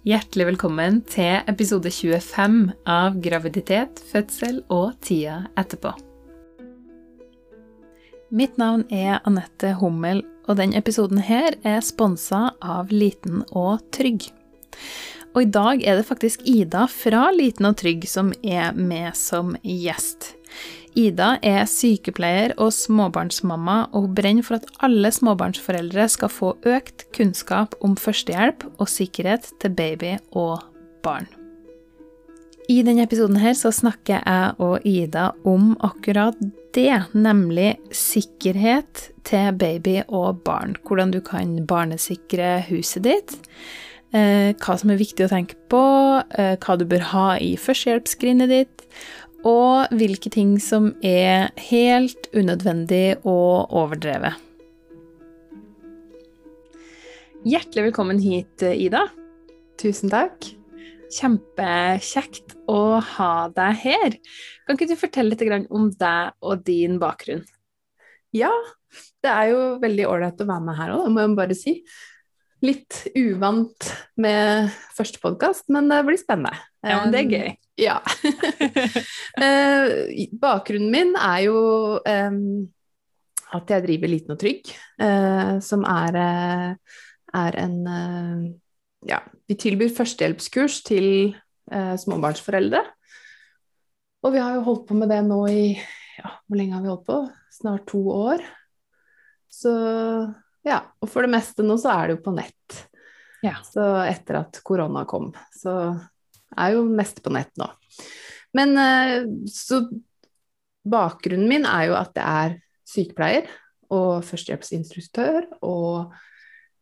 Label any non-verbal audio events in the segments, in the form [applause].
Hjertelig velkommen til episode 25 av Graviditet, fødsel og tida etterpå. Mitt navn er Anette Hummel, og denne episoden her er sponsa av Liten og Trygg. Og i dag er det faktisk Ida fra Liten og Trygg som er med som gjest. Ida er sykepleier og småbarnsmamma, og hun brenner for at alle småbarnsforeldre skal få økt kunnskap om førstehjelp og sikkerhet til baby og barn. I denne episoden her så snakker jeg og Ida om akkurat det, nemlig sikkerhet til baby og barn. Hvordan du kan barnesikre huset ditt. Eh, hva som er viktig å tenke på, eh, hva du bør ha i førstehjelpsskrinet ditt, og hvilke ting som er helt unødvendig og overdrevet. Hjertelig velkommen hit, Ida. Tusen takk. Kjempekjekt å ha deg her. Kan ikke du fortelle litt om deg og din bakgrunn? Ja, det er jo veldig ålreit å være med her òg, det må jeg bare si. Litt uvant med første podkast, men det blir spennende. Ja, men det er gøy. Ja. [laughs] Eh, bakgrunnen min er jo at jeg driver Liten og trygg, uh, som er, uh, er en Ja, vi tilbyr førstehjelpskurs til småbarnsforeldre. Og vi har jo holdt på med det nå i ja, hvor lenge har vi holdt på? Snart to år. Så ja, og for det meste nå så er det jo på nett. Ja. Så etter at korona kom, så er jo mest på nett nå. Men eh, så bakgrunnen min er jo at jeg er sykepleier og førstehjelpsinstruktør og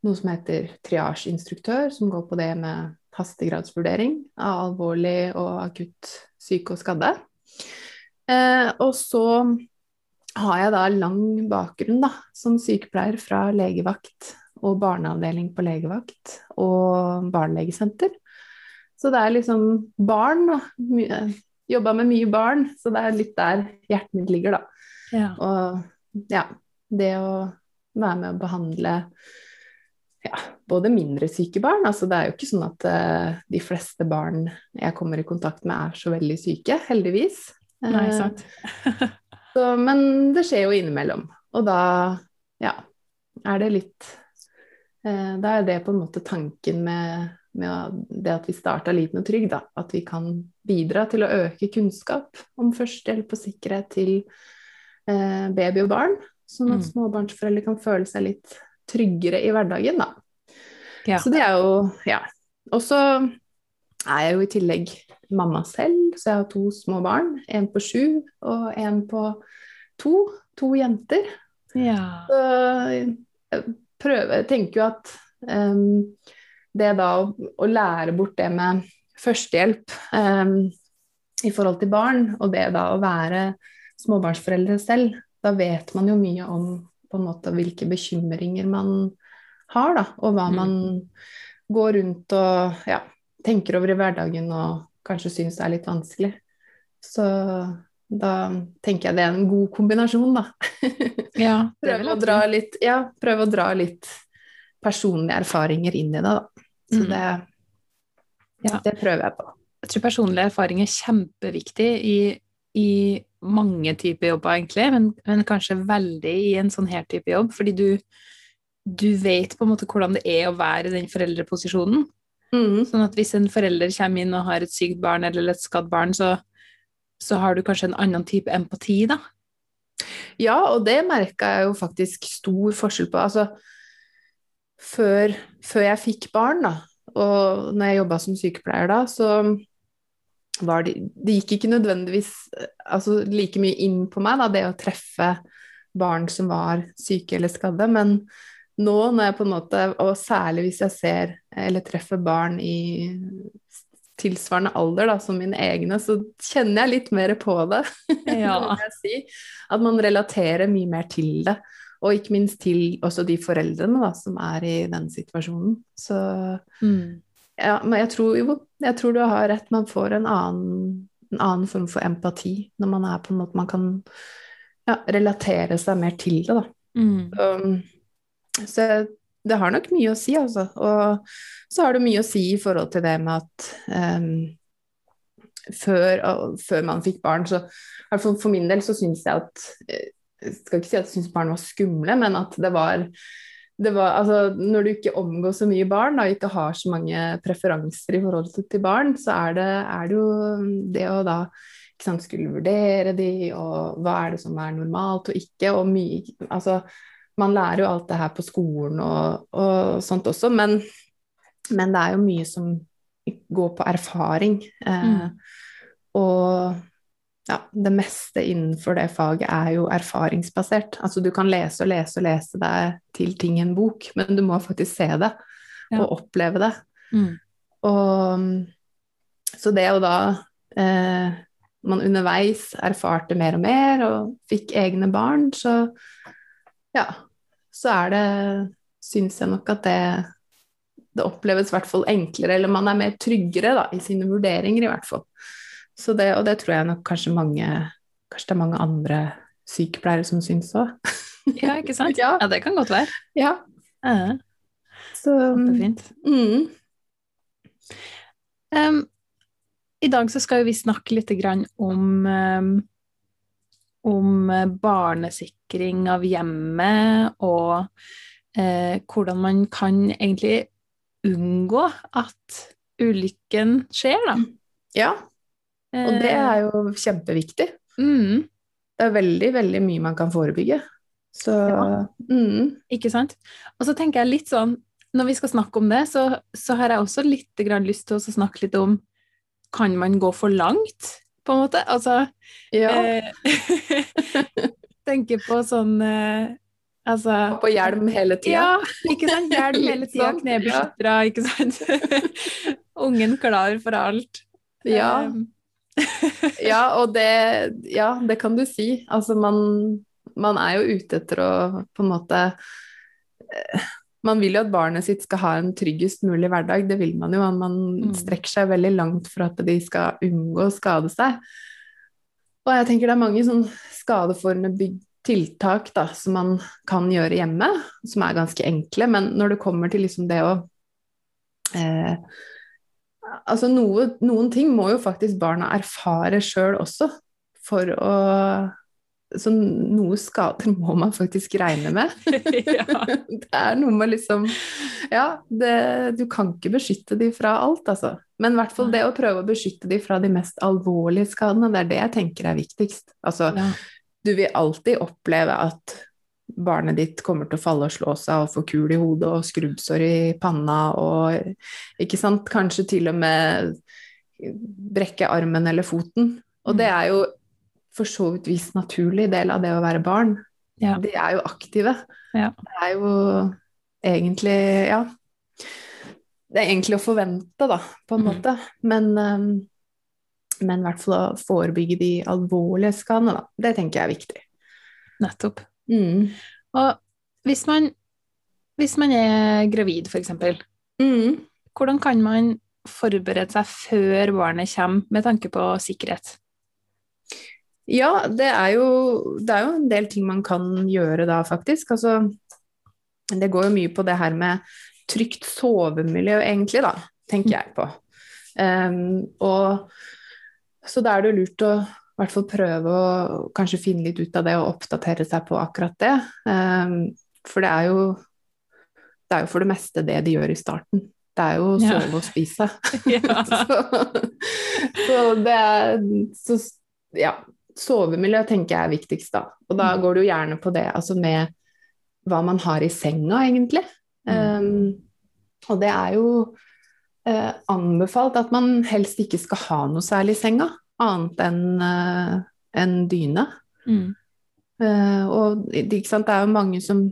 noe som heter triasjeinstruktør, som går på det med hastegradsvurdering av alvorlig og akutt syke og skadde. Eh, og så har jeg da lang bakgrunn da, som sykepleier fra legevakt og barneavdeling på legevakt og barnelegesenter. Så det er liksom barn, og jobba med mye barn, så det er litt der hjertet mitt ligger, da. Ja. Og ja, det å være med å behandle ja, både mindre syke barn. Altså det er jo ikke sånn at uh, de fleste barn jeg kommer i kontakt med er så veldig syke, heldigvis. Nei, eh, sant. [laughs] så, men det skjer jo innimellom. Og da, ja, er det litt uh, Da er det på en måte tanken med med det at vi starta Liten og trygg, da, at vi kan bidra til å øke kunnskap om førstehjelp og sikkerhet til eh, baby og barn, sånn at mm. småbarnsforeldre kan føle seg litt tryggere i hverdagen, da. Ja. Så det er jo Ja. Og så er jeg jo i tillegg mamma selv, så jeg har to små barn. En på sju og en på to. To jenter. Ja. Så jeg prøver, tenker jo at um, det da å, å, lære bort det med førstehjelp um, i forhold til barn, og det da å være småbarnsforeldre selv, da vet man jo mye om på en måte hvilke bekymringer man har, da, og hva mm. man går rundt og ja, tenker over i hverdagen og kanskje syns er litt vanskelig. Så da tenker jeg det er en god kombinasjon, da. [laughs] Ja, prøve, å dra litt, ja, prøve å dra litt personlige erfaringer inn i det, da. Så mm. det, ja. det prøver jeg på. Jeg tror personlig erfaring er kjempeviktig i, i mange typer jobber, egentlig, men, men, kanskje veldig i en sånn her type jobb, fordi du, du vet på en måte hvordan det er å være i den foreldreposisjonen. Mm. Sånn at hvis en forelder kommer inn og har et sykt barn eller et skadd barn, så, så har du kanskje en annen type empati, da. Ja, og det merka jeg jo faktisk stor forskjell på. Altså, før, før jeg fikk barn, da, og når jeg jobba som sykepleier da, så var det Det gikk ikke nødvendigvis altså, like mye inn på meg, da, det å treffe barn som var syke eller skadde, men nå når jeg på en måte, og særlig hvis jeg ser eller treffer barn i tilsvarende alder da, som mine egne, så kjenner jeg litt mer på det. [laughs] Ja. si. At man relaterer mye mer til det. Og ikke minst til også de foreldrene da, som er i den situasjonen. Så mm. ja, men jeg tror jo jeg tror du har rett. Man får en annen, en annen, form for empati når man er på en måte Man kan ja, relatere seg mer til det, da. Mm. Um, så det har nok mye å si, altså. Og så har det mye å si i forhold til det med at um, før, før, man fikk barn, så for, min del så syns jeg at Jeg skal ikke si at jeg syns barn var skumle, men at det var, det var altså, Når du ikke omgås så mye barn og ikke har så mange preferanser i forhold til barn, så er det, er det jo det å da sant, skulle vurdere de, og hva er det som er normalt og ikke, og mye Altså, man lærer jo alt det her på skolen og, og sånt også, men, men, det er jo mye som går på erfaring. Eh, mm. Og ja, det meste innenfor det faget er jo erfaringsbasert. Altså du kan lese og lese og lese deg til ting i en bok, men du må faktisk se det ja. og oppleve det. Mm. Og så det å da eh, man underveis erfarte mer og mer og fikk egne barn, så ja, så er det Syns jeg nok at det, det oppleves i hvert fall enklere, eller man er mer tryggere da, i sine vurderinger, i hvert fall. Så det, og det tror jeg nok kanskje mange Kanskje det er mange andre sykepleiere som syns òg. [laughs] ja, ikke sant? [laughs] Ja. ja. det kan godt være. Ja. Uh, så Kjempefint. Mm. Um, i dag så skal vi snakke litt om, um, om barnesikring av hjemmet, og uh, hvordan man kan egentlig unngå at ulykken skjer, da. Ja, og det er eh. jo kjempeviktig. Mm. Det er veldig, veldig mye man kan forebygge. Så ja. mm. Ikke sant. Og så tenker jeg litt sånn, når vi skal snakke om det, så, så har jeg også litt lyst til å snakke litt om kan man gå for langt, på en måte? Altså Ja. Eh, [laughs] tenker på sånn eh, Altså, på hjelm hele tida. Ja, ikke sant. Hjelm [laughs] hele tida, sånn, knebeskyttere, ikke sant. [laughs] Ungen klar for alt. Ja. Um. [laughs] ja, og det Ja, det kan du si. Altså, man, man er jo ute etter å på en måte eh, man vil jo at barnet sitt skal ha en tryggest mulig hverdag, det vil man jo. Man mm. strekker seg veldig langt for at de skal unngå å skade seg. Og jeg tenker det er mange sånn skadeforebyggende tiltak da, som man kan gjøre hjemme, som er ganske enkle. Men når det kommer til liksom det å eh, Altså noe, noen ting må jo faktisk barna erfare sjøl også, for å så noe skader må man faktisk regne med. [laughs] [laughs] det er noe med liksom Ja, det, du kan ikke beskytte de fra alt, altså. Men i hvert fall det å prøve å beskytte de fra de mest alvorlige skadene, det er det jeg tenker er viktigst. Altså, ja. du vil alltid oppleve at barnet ditt kommer til å falle og slå seg og få kul i hodet og skrubbsår i panna og ikke sant, kanskje til og med brekke armen eller foten. Og det mm. er jo for så vidt visst naturlig del av det å være barn. Ja. De er jo aktive. Ja. Det er jo egentlig Ja. Det er egentlig å forvente, da, på en mm. måte. Men, um, men i hvert fall å forebygge de alvorlige skadene, da. Det tenker jeg er viktig. Nettopp. Mm. Og hvis man, hvis man er gravid, f.eks., mm. hvordan kan man forberede seg før barnet kommer, med tanke på sikkerhet? Ja, det er, jo, det er jo en del ting man kan gjøre da, faktisk. Altså, det går jo mye på det her med trygt sovemiljø, egentlig, da, tenker jeg på. Um, og så da er det jo lurt å i hvert fall prøve å kanskje finne litt ut av det og oppdatere seg på akkurat det. Um, for det er jo det er jo for det meste det de gjør i starten. Det er jo å sove ja. og spise. [laughs] [laughs] så, så, det er så, ja, sovemiljø tenker jeg er viktigst, da. Og da mm. går det jo gjerne på det altså med hva man har i senga, egentlig. Mm. Um, og det er jo eh, anbefalt at man helst ikke skal ha noe særlig i senga, annet enn uh, en dyne. Mm. Uh, og det er jo mange som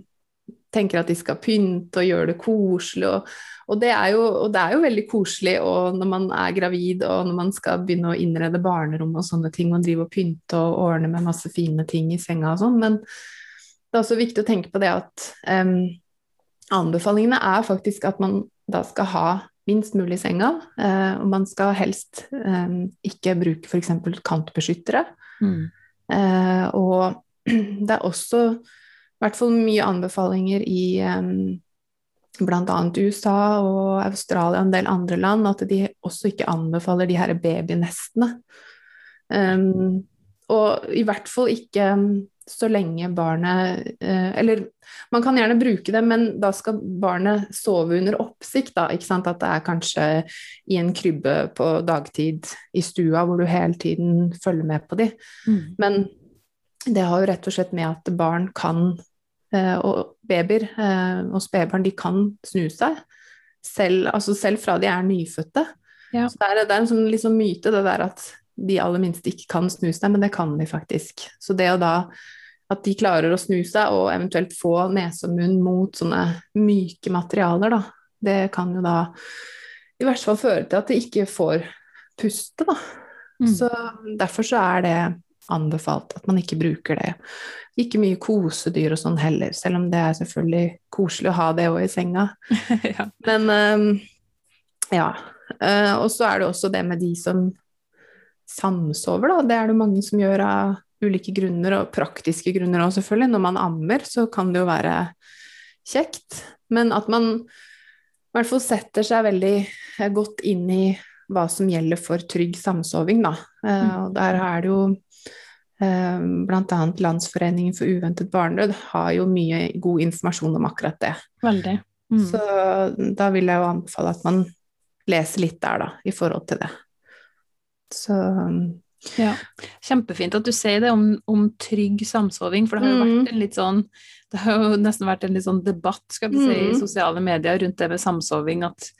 tenker at de skal pynte og gjøre det koselig. Og, og, det, jo, og det er jo veldig koselig når man er gravid og når man skal begynne å innrede barnerom og sånne ting, og drive og pynte og ordne med masse fine ting i senga og sånn. Men det er også viktig å tenke på det at um, anbefalingene er faktisk at man da skal ha minst mulig i senga, Eh, og man skal helst eh, ikke bruke f.eks. kantbeskyttere. Mm. Eh, og [clears throat] det er også i hvert fall mye anbefalinger i eh, bl.a. USA og Australia og en del andre land, at de også ikke anbefaler de her babynestene. Um, og i hvert fall ikke så lenge barnet uh, Eller man kan gjerne bruke det, men da skal barnet sove under oppsikt, da. Ikke sant? At det er kanskje i en krybbe på dagtid i stua hvor du hele tiden følger med på de. Mm. Men det har jo rett og slett med at barn kan Eh, og babyer eh, og spedbarn, de kan snu seg. Selv, altså selv fra de er nyfødte. Ja. Så det er, det er en sånn liksom myte, det der at de aller minste ikke kan snu seg, men det kan de faktisk. Så det å da at de klarer å snu seg og eventuelt få nese og munn mot sånne myke materialer, da, det kan jo da i hvert fall føre til at de ikke får puste, da. Mm. Så derfor så er det anbefalt at man ikke bruker det. Ikke mye kosedyr og sånn heller, selv om det er selvfølgelig koselig å ha det òg i senga. [laughs] ja. Men um, ja. Uh, og så er det også det med de som samsover, da. Det er det mange som gjør av ulike grunner, og praktiske grunner òg, selvfølgelig. Når man ammer, så kan det jo være kjekt. Men at man i hvert fall setter seg veldig godt inn i hva som gjelder for trygg samsoving, da. Uh, og der er det jo Eh, Bl.a. Landsforeningen for uventet barnedød har jo mye god informasjon om akkurat det. Veldig. Mm. Så da vil jeg jo anbefale at man leser litt der, da, i forhold til det. Så ja, Kjempefint at du sier det om, om trygg samsoving, for det har jo vært mm. en litt sånn Det har jo nesten vært en litt sånn debatt skal vi si, mm. i sosiale medier rundt det med samsoving, at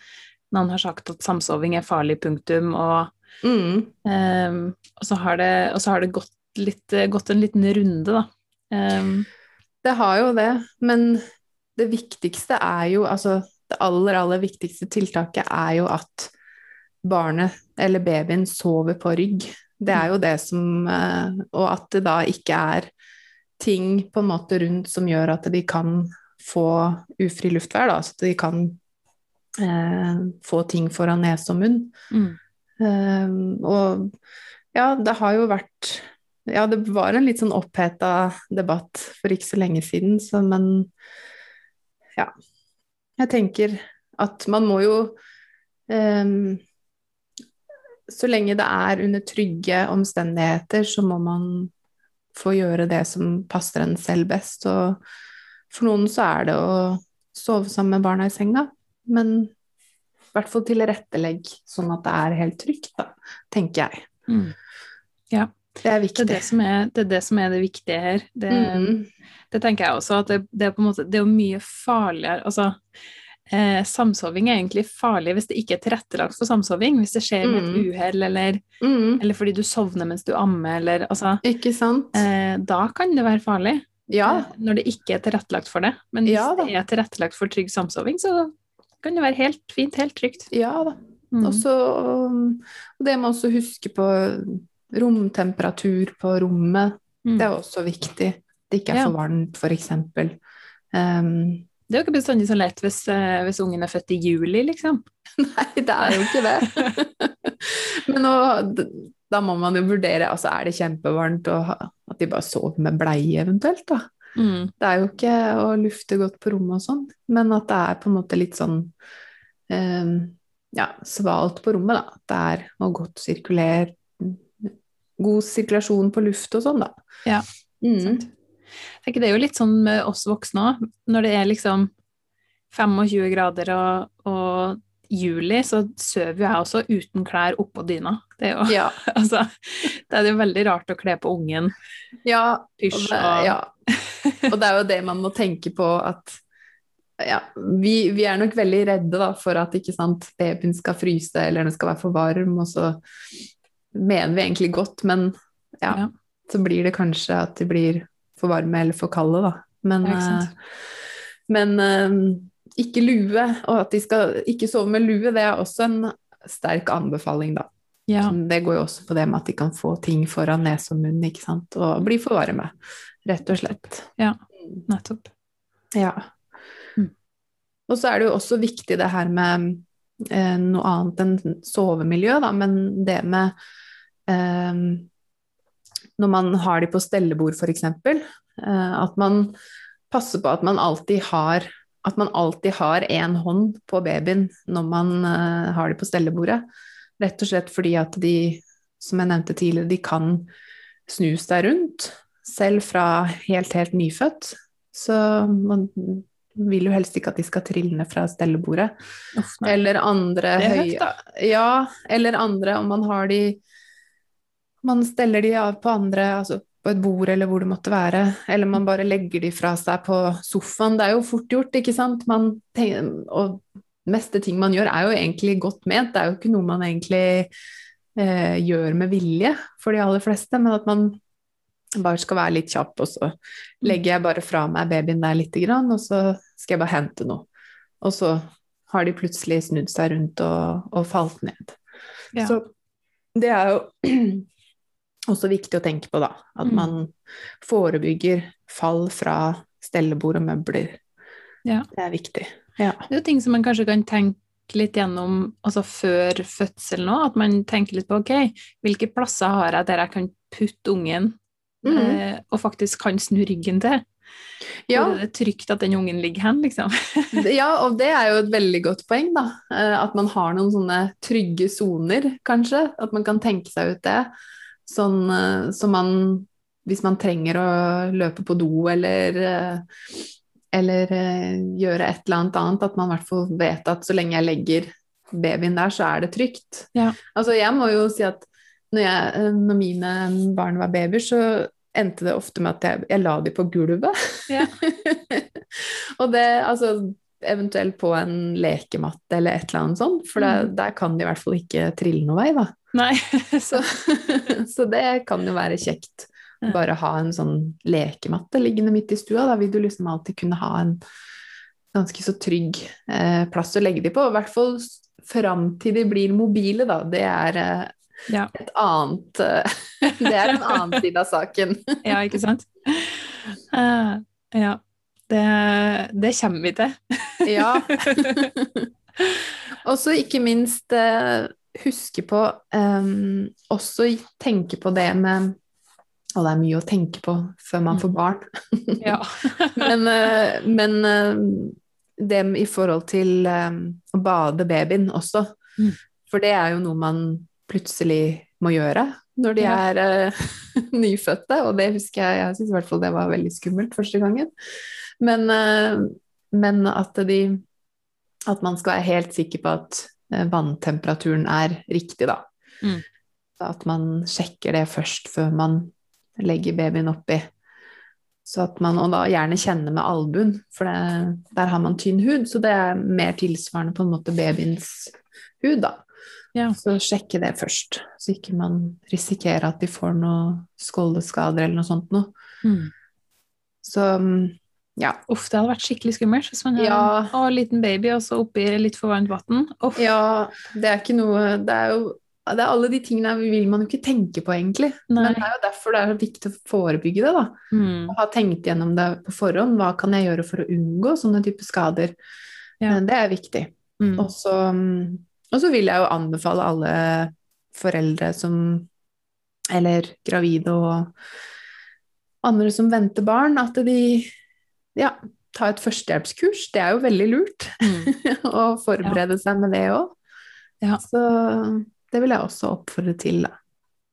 noen har sagt at samsoving er farlig, punktum, og, mm. um, og, så har det, og så har det gått litt, gått en liten runde, da. Um. det har jo det, men det viktigste er jo Altså, det aller, aller viktigste tiltaket er jo at barnet eller babyen sover på rygg. Det er jo det som eh, Og at det da ikke er ting på en måte rundt som gjør at de kan få ufri luftvær, da, så de kan eh, få ting foran nese og munn. Mm. Eh, og ja, det har jo vært ja, det var en litt sånn oppheta debatt for ikke så lenge siden, så men ja. Jeg tenker at man må jo um, Så lenge det er under trygge omstendigheter, så må man få gjøre det som passer en selv best. Og for noen så er det å sove sammen med barna i senga, men i hvert fall tilrettelegg sånn at det er helt trygt, da, tenker jeg. Mm. Ja. Det er viktig. Det er det som er det, er det, som er det viktige her. Det, mm. det, tenker jeg også, at det, det, er på en måte Det er jo mye farligere Altså, eh, samsoving er egentlig farlig hvis det ikke er tilrettelagt for samsoving. Hvis det skjer med et mm. uhell, eller, mm. eller, fordi du sovner mens du ammer, eller altså Ikke sant? Eh, da kan det være farlig. Ja. Eh, når det ikke er tilrettelagt for det. Men hvis ja, det er tilrettelagt for trygg samsoving, så kan det være helt fint, helt trygt. Ja da. Mm. Også, og det må også huske på Romtemperatur på rommet, mm. det er også viktig. Det ikke er for varmt, f.eks. Um, det er jo ikke bestandig så lett hvis, uh, hvis, ungen er født i juli, liksom. [laughs] Nei, det er jo ikke det. [laughs] Men nå, da må man jo vurdere altså Er det kjempevarmt, og at de bare sover med bleie eventuelt, da. Mm. Det er jo ikke å lufte godt på rommet og sånn, men at det er på en måte litt sånn um, ja, svalt på rommet, da. Det er og godt sirkulert god sirkulasjon på luft og sånn, da. Ja, mm. Jeg tenker det er jo litt sånn med oss voksne òg. Når det er liksom 25 grader og, og, juli, så sover jeg også uten klær oppå dyna. Det er jo ja. [laughs] altså, det er jo veldig rart å kle på ungen. Ja, Pysj og, og ja. Og det er jo det man må tenke på at ja, vi, vi, er nok veldig redde da, for at ikke sant, babyen skal fryse eller den skal være for varm, og så mener vi egentlig godt, men ja, ja, så blir det kanskje at de blir for varme eller for kalde, da. Men, uh, men uh, ikke lue, og at de skal ikke sove med lue, det er også en sterk anbefaling, da. Ja. Det går jo også på det med at de kan få ting foran nese og munn, ikke sant, og bli for varme, rett og slett. Ja, nettopp. Ja. Mm. Og så er det jo også viktig det her med eh, noe annet enn sovemiljø, da, men det med Ehm, når man har de på stellebord, f.eks., uh, at man passer på at man alltid har at man alltid har én hånd på babyen når man eh, har de på stellebordet. Rett og slett fordi at de, som jeg nevnte tidligere, de kan snu seg rundt, selv fra helt, helt nyfødt. Så man vil jo helst ikke at de skal trille ned fra stellebordet. Eller andre høye. Ja, eller andre om man har de Man steller de av på andre, altså på et bord eller hvor det måtte være, eller man bare legger de fra seg på sofaen. Det er jo fort gjort, ikke sant? Man tenker, og meste ting man gjør er jo egentlig godt ment. Det er jo ikke noe man egentlig eh, gjør med vilje for de aller fleste, men at man bare skal være litt kjapp, og så legger jeg bare fra meg babyen der lite grann, og så skal jeg bare hente noe. Og så har de plutselig snudd seg rundt og, og falt ned. Ja. Så det er jo [clears throat] også viktig å tenke på, da. At Mm. man forebygger fall fra stellebord og møbler. Ja. Det er viktig. Ja. Det er jo ting som man kanskje kan tenke litt gjennom altså før fødsel nå, at man tenker litt på ok, hvilke plasser har jeg der jeg kan putte ungen, mm. eh, og faktisk kan snu ryggen til? Ja, Hvor er det trygt at den ungen ligger hen, liksom? [laughs] ja, og det er jo et veldig godt poeng, da. Eh, At man har noen sånne trygge soner, kanskje. At man kan tenke seg ut det. Sånn eh, som man Hvis man trenger å løpe på do eller eh, eller eh, gjøre et eller annet annet, at man i hvert fall vet at så lenge jeg legger babyen der, så er det trygt. Ja. Altså jeg må jo si at når, jeg, når mine barn var babyer, så endte det ofte med at jeg, jeg la dem på gulvet. Ja. [laughs] og det, altså eventuelt på en lekematte eller et eller annet sånt, for det, Mm. der kan de i hvert fall ikke trille noe vei, da. Nei. [laughs] Så, så det kan jo være kjekt. Bare ha en sånn lekematte liggende midt i stua. Da vil du liksom alltid kunne ha en ganske så trygg eh, plass å legge de på. I hvert fall fram til de blir mobile, da. Det er eh, Ja. et annet eh, [laughs] Det er en annen side av saken. [laughs] ja, ikke sant? Uh, ja. Det, det kommer vi til. Ja. Og så ikke minst eh, huske på um, Også tenke på det med Og det er mye å tenke på før man får barn. [laughs] Ja. men uh, men uh, det i forhold til um, å bade babyen også. Mm. For det er jo noe man plutselig må gjøre når de Ja. er uh, [laughs] nyfødte, og det husker jeg Jeg syns i hvert fall det var veldig skummelt første gangen. Men, eh, men at de At man skal være helt sikker på at eh, vanntemperaturen er riktig, da. Mm. At man sjekker det først før man legger babyen oppi. Så at man, og da gjerne kjenne med albuen, for det, der har man tynn hud, så det er mer tilsvarende på en måte babyens hud, da. Ja. Så sjekke det først, så ikke man risikerer at de får noe skoldeskader eller noe sånt noe. Mm. Så mm, ja. Uff, det hadde vært skikkelig skummelt hvis man har Ja. en liten baby og så oppi litt for varmt vann. Ja, det er ikke noe Det er jo det er alle de tingene vil man jo ikke tenke på, egentlig. Nei. Men det er jo derfor det er viktig å forebygge det, da. Mm. Ha tenkt gjennom det på forhånd. Hva kan jeg gjøre for å unngå sånne typer skader? Ja. Eh, Det er viktig. Mm. Mm, og så vil jeg jo anbefale alle foreldre som Eller gravide og andre som venter barn, at de ja, ta et førstehjelpskurs. Det er jo veldig lurt Mm. [laughs] å forberede seg med det òg. Ja. Så det vil jeg også oppfordre til, da.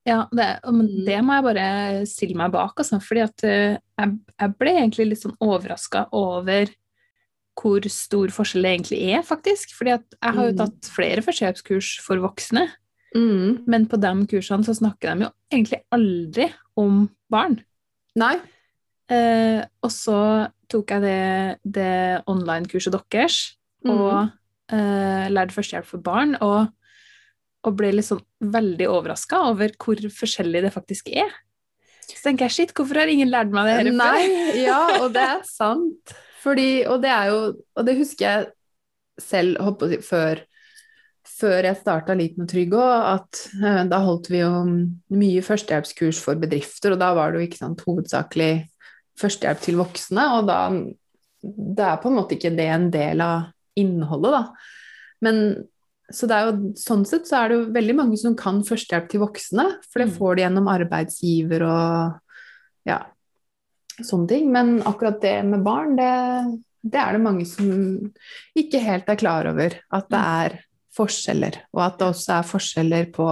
Ja, det, Mm. det må jeg bare stille meg bak, altså, fordi at eh, jeg, jeg ble egentlig litt sånn overraska over hvor stor forskjell det egentlig er, faktisk. Fordi at jeg har jo Mm. tatt flere førstehjelpskurs for voksne, Mm. men på de kursene så snakker de jo egentlig aldri om barn. Nei. Eh, og så tok jeg det, det online-kurset deres, og eh, lærte førstehjelp for barn, og, og ble sånn veldig overraska over hvor forskjellig det faktisk er. Så tenker jeg, shit, hvorfor har ingen lært meg det her før? Nei, ja, og det er [laughs] sant. Fordi, og det er jo Og det husker jeg selv før, før jeg starta Liten og trygg òg, at eh, da holdt vi jo mye førstehjelpskurs for bedrifter, og da var det jo ikke sant, hovedsakelig førstehjelp til voksne, og da det er på en måte ikke det en del av innholdet, da. Men så det er jo, sånn sett så er det jo veldig mange som kan førstehjelp til voksne, for det Mm. får de gjennom arbeidsgiver og ja, sånne ting. Men akkurat det med barn, det det er det mange som ikke helt er klar over, at det er forskjeller. Og at det også er forskjeller på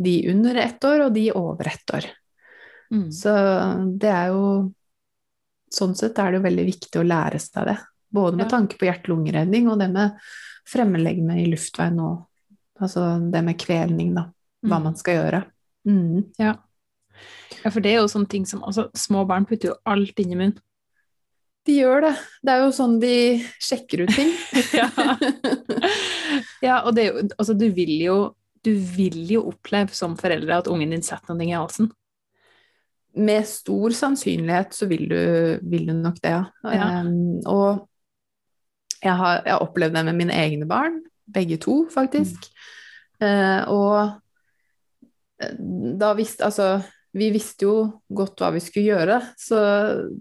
de under ett år og de over ett år. Mm. Så det er jo Sånn sett er det jo veldig viktig å lære seg det. Både med Ja. tanke på hjerte-lungeredning og det med fremmedlegeme i luftveien og altså det med kvelning, da. Hva Mm. man skal gjøre. Mm. Ja. ja, for det er jo sånne ting som altså, Små barn putter jo alt inn i munnen. De gjør det. Det er jo sånn de sjekker ut ting. [laughs] Ja. ja, og det er jo Altså, du vil jo du vil jo oppleve som foreldre at ungen din setter noe i halsen. Med stor sannsynlighet så vil du, vil du nok det, ja. Ja. Um, og jeg har, jeg har opplevd det med mine egne barn, begge to, faktisk. Eh, og eh, da visste Altså, vi visste jo godt hva vi skulle gjøre, så,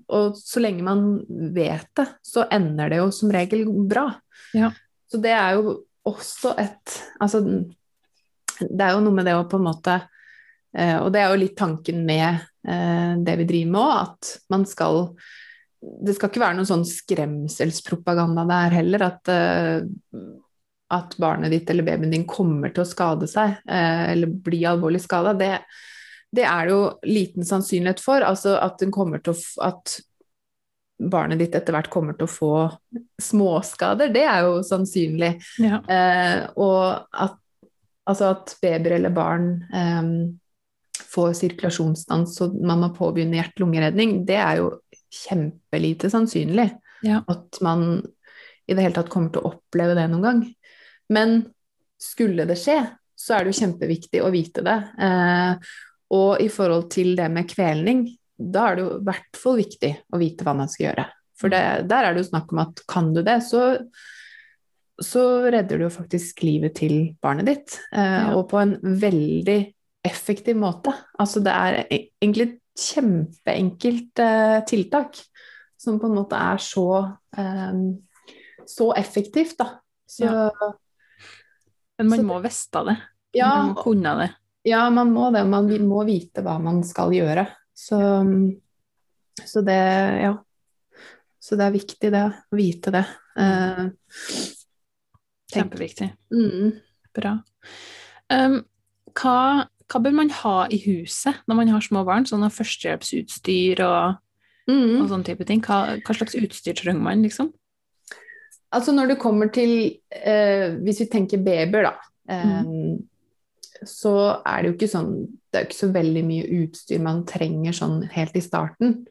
og så lenge man vet det, så ender det jo som regel bra. Ja. Så det er jo også et Altså, det er jo noe med det å på en måte Og det er jo litt tanken med eh, det vi driver med òg, at man skal Det skal ikke være noen sånn skremselspropaganda der heller, at eh, at barnet ditt eller babyen din kommer til å skade seg, eh, eller bli alvorlig skada, det, det er det jo liten sannsynlighet for. Altså at, den til å, at barnet ditt etter hvert kommer til å få småskader, det er jo sannsynlig. Ja. Eh, og at, altså at babyer eller barn eh, får sirkulasjonsstans og man må påbegynne hjerte-lungeredning, det er jo kjempelite sannsynlig Ja. at man i det hele tatt kommer til å oppleve det noen gang. Men skulle det skje, så er det jo kjempeviktig å vite det. Eh, og i forhold til det med kvelning, da er det jo i hvert fall viktig å vite hva man skal gjøre. For det, der er det jo snakk om at kan du det, så, så redder du jo faktisk livet til barnet ditt. Eh, Ja. Og på en veldig effektiv måte. Altså det er e- egentlig et kjempeenkelt eh, tiltak som på en måte er så, eh, så effektivt, da. Så Men man Så må vite det. ja, Man må kunne det. ja, man må det. Man må vite hva man skal gjøre. Så, så det, ja. Så det er viktig, det. Å vite det. Eh, Kjempeviktig. Mm. Bra. Um, hva, hva bør man ha i huset når man har små barn? Sånn førstehjelpsutstyr og, Mm. og sånne type ting. Hva, hva slags utstyr trenger man, liksom? Altså når det kommer til eh, Hvis vi tenker babyer, da. Eh, Så er det jo ikke sånn Det er jo ikke så veldig mye utstyr man trenger sånn helt i starten.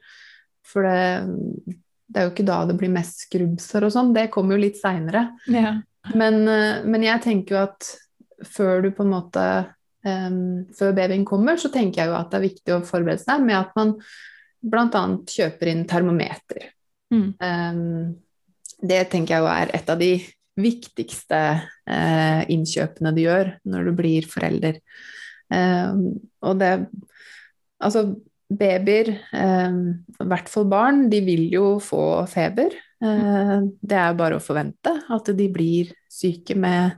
For det, det er jo ikke da det blir mest skrubbsår og sånn. Det kommer jo litt seinere. Ja. Men, eh, men jeg tenker jo at før du på en måte Før babyen kommer, så tenker jeg jo at det er viktig å forberede seg med at man bl.a. kjøper inn termometer. Mm. Um, det tenker jeg jo er et av de viktigste eh, innkjøpene du gjør når du blir forelder. Um, og det Altså, babyer, i hvert fall barn, de vil jo få feber. Det er bare å forvente at de blir syke med,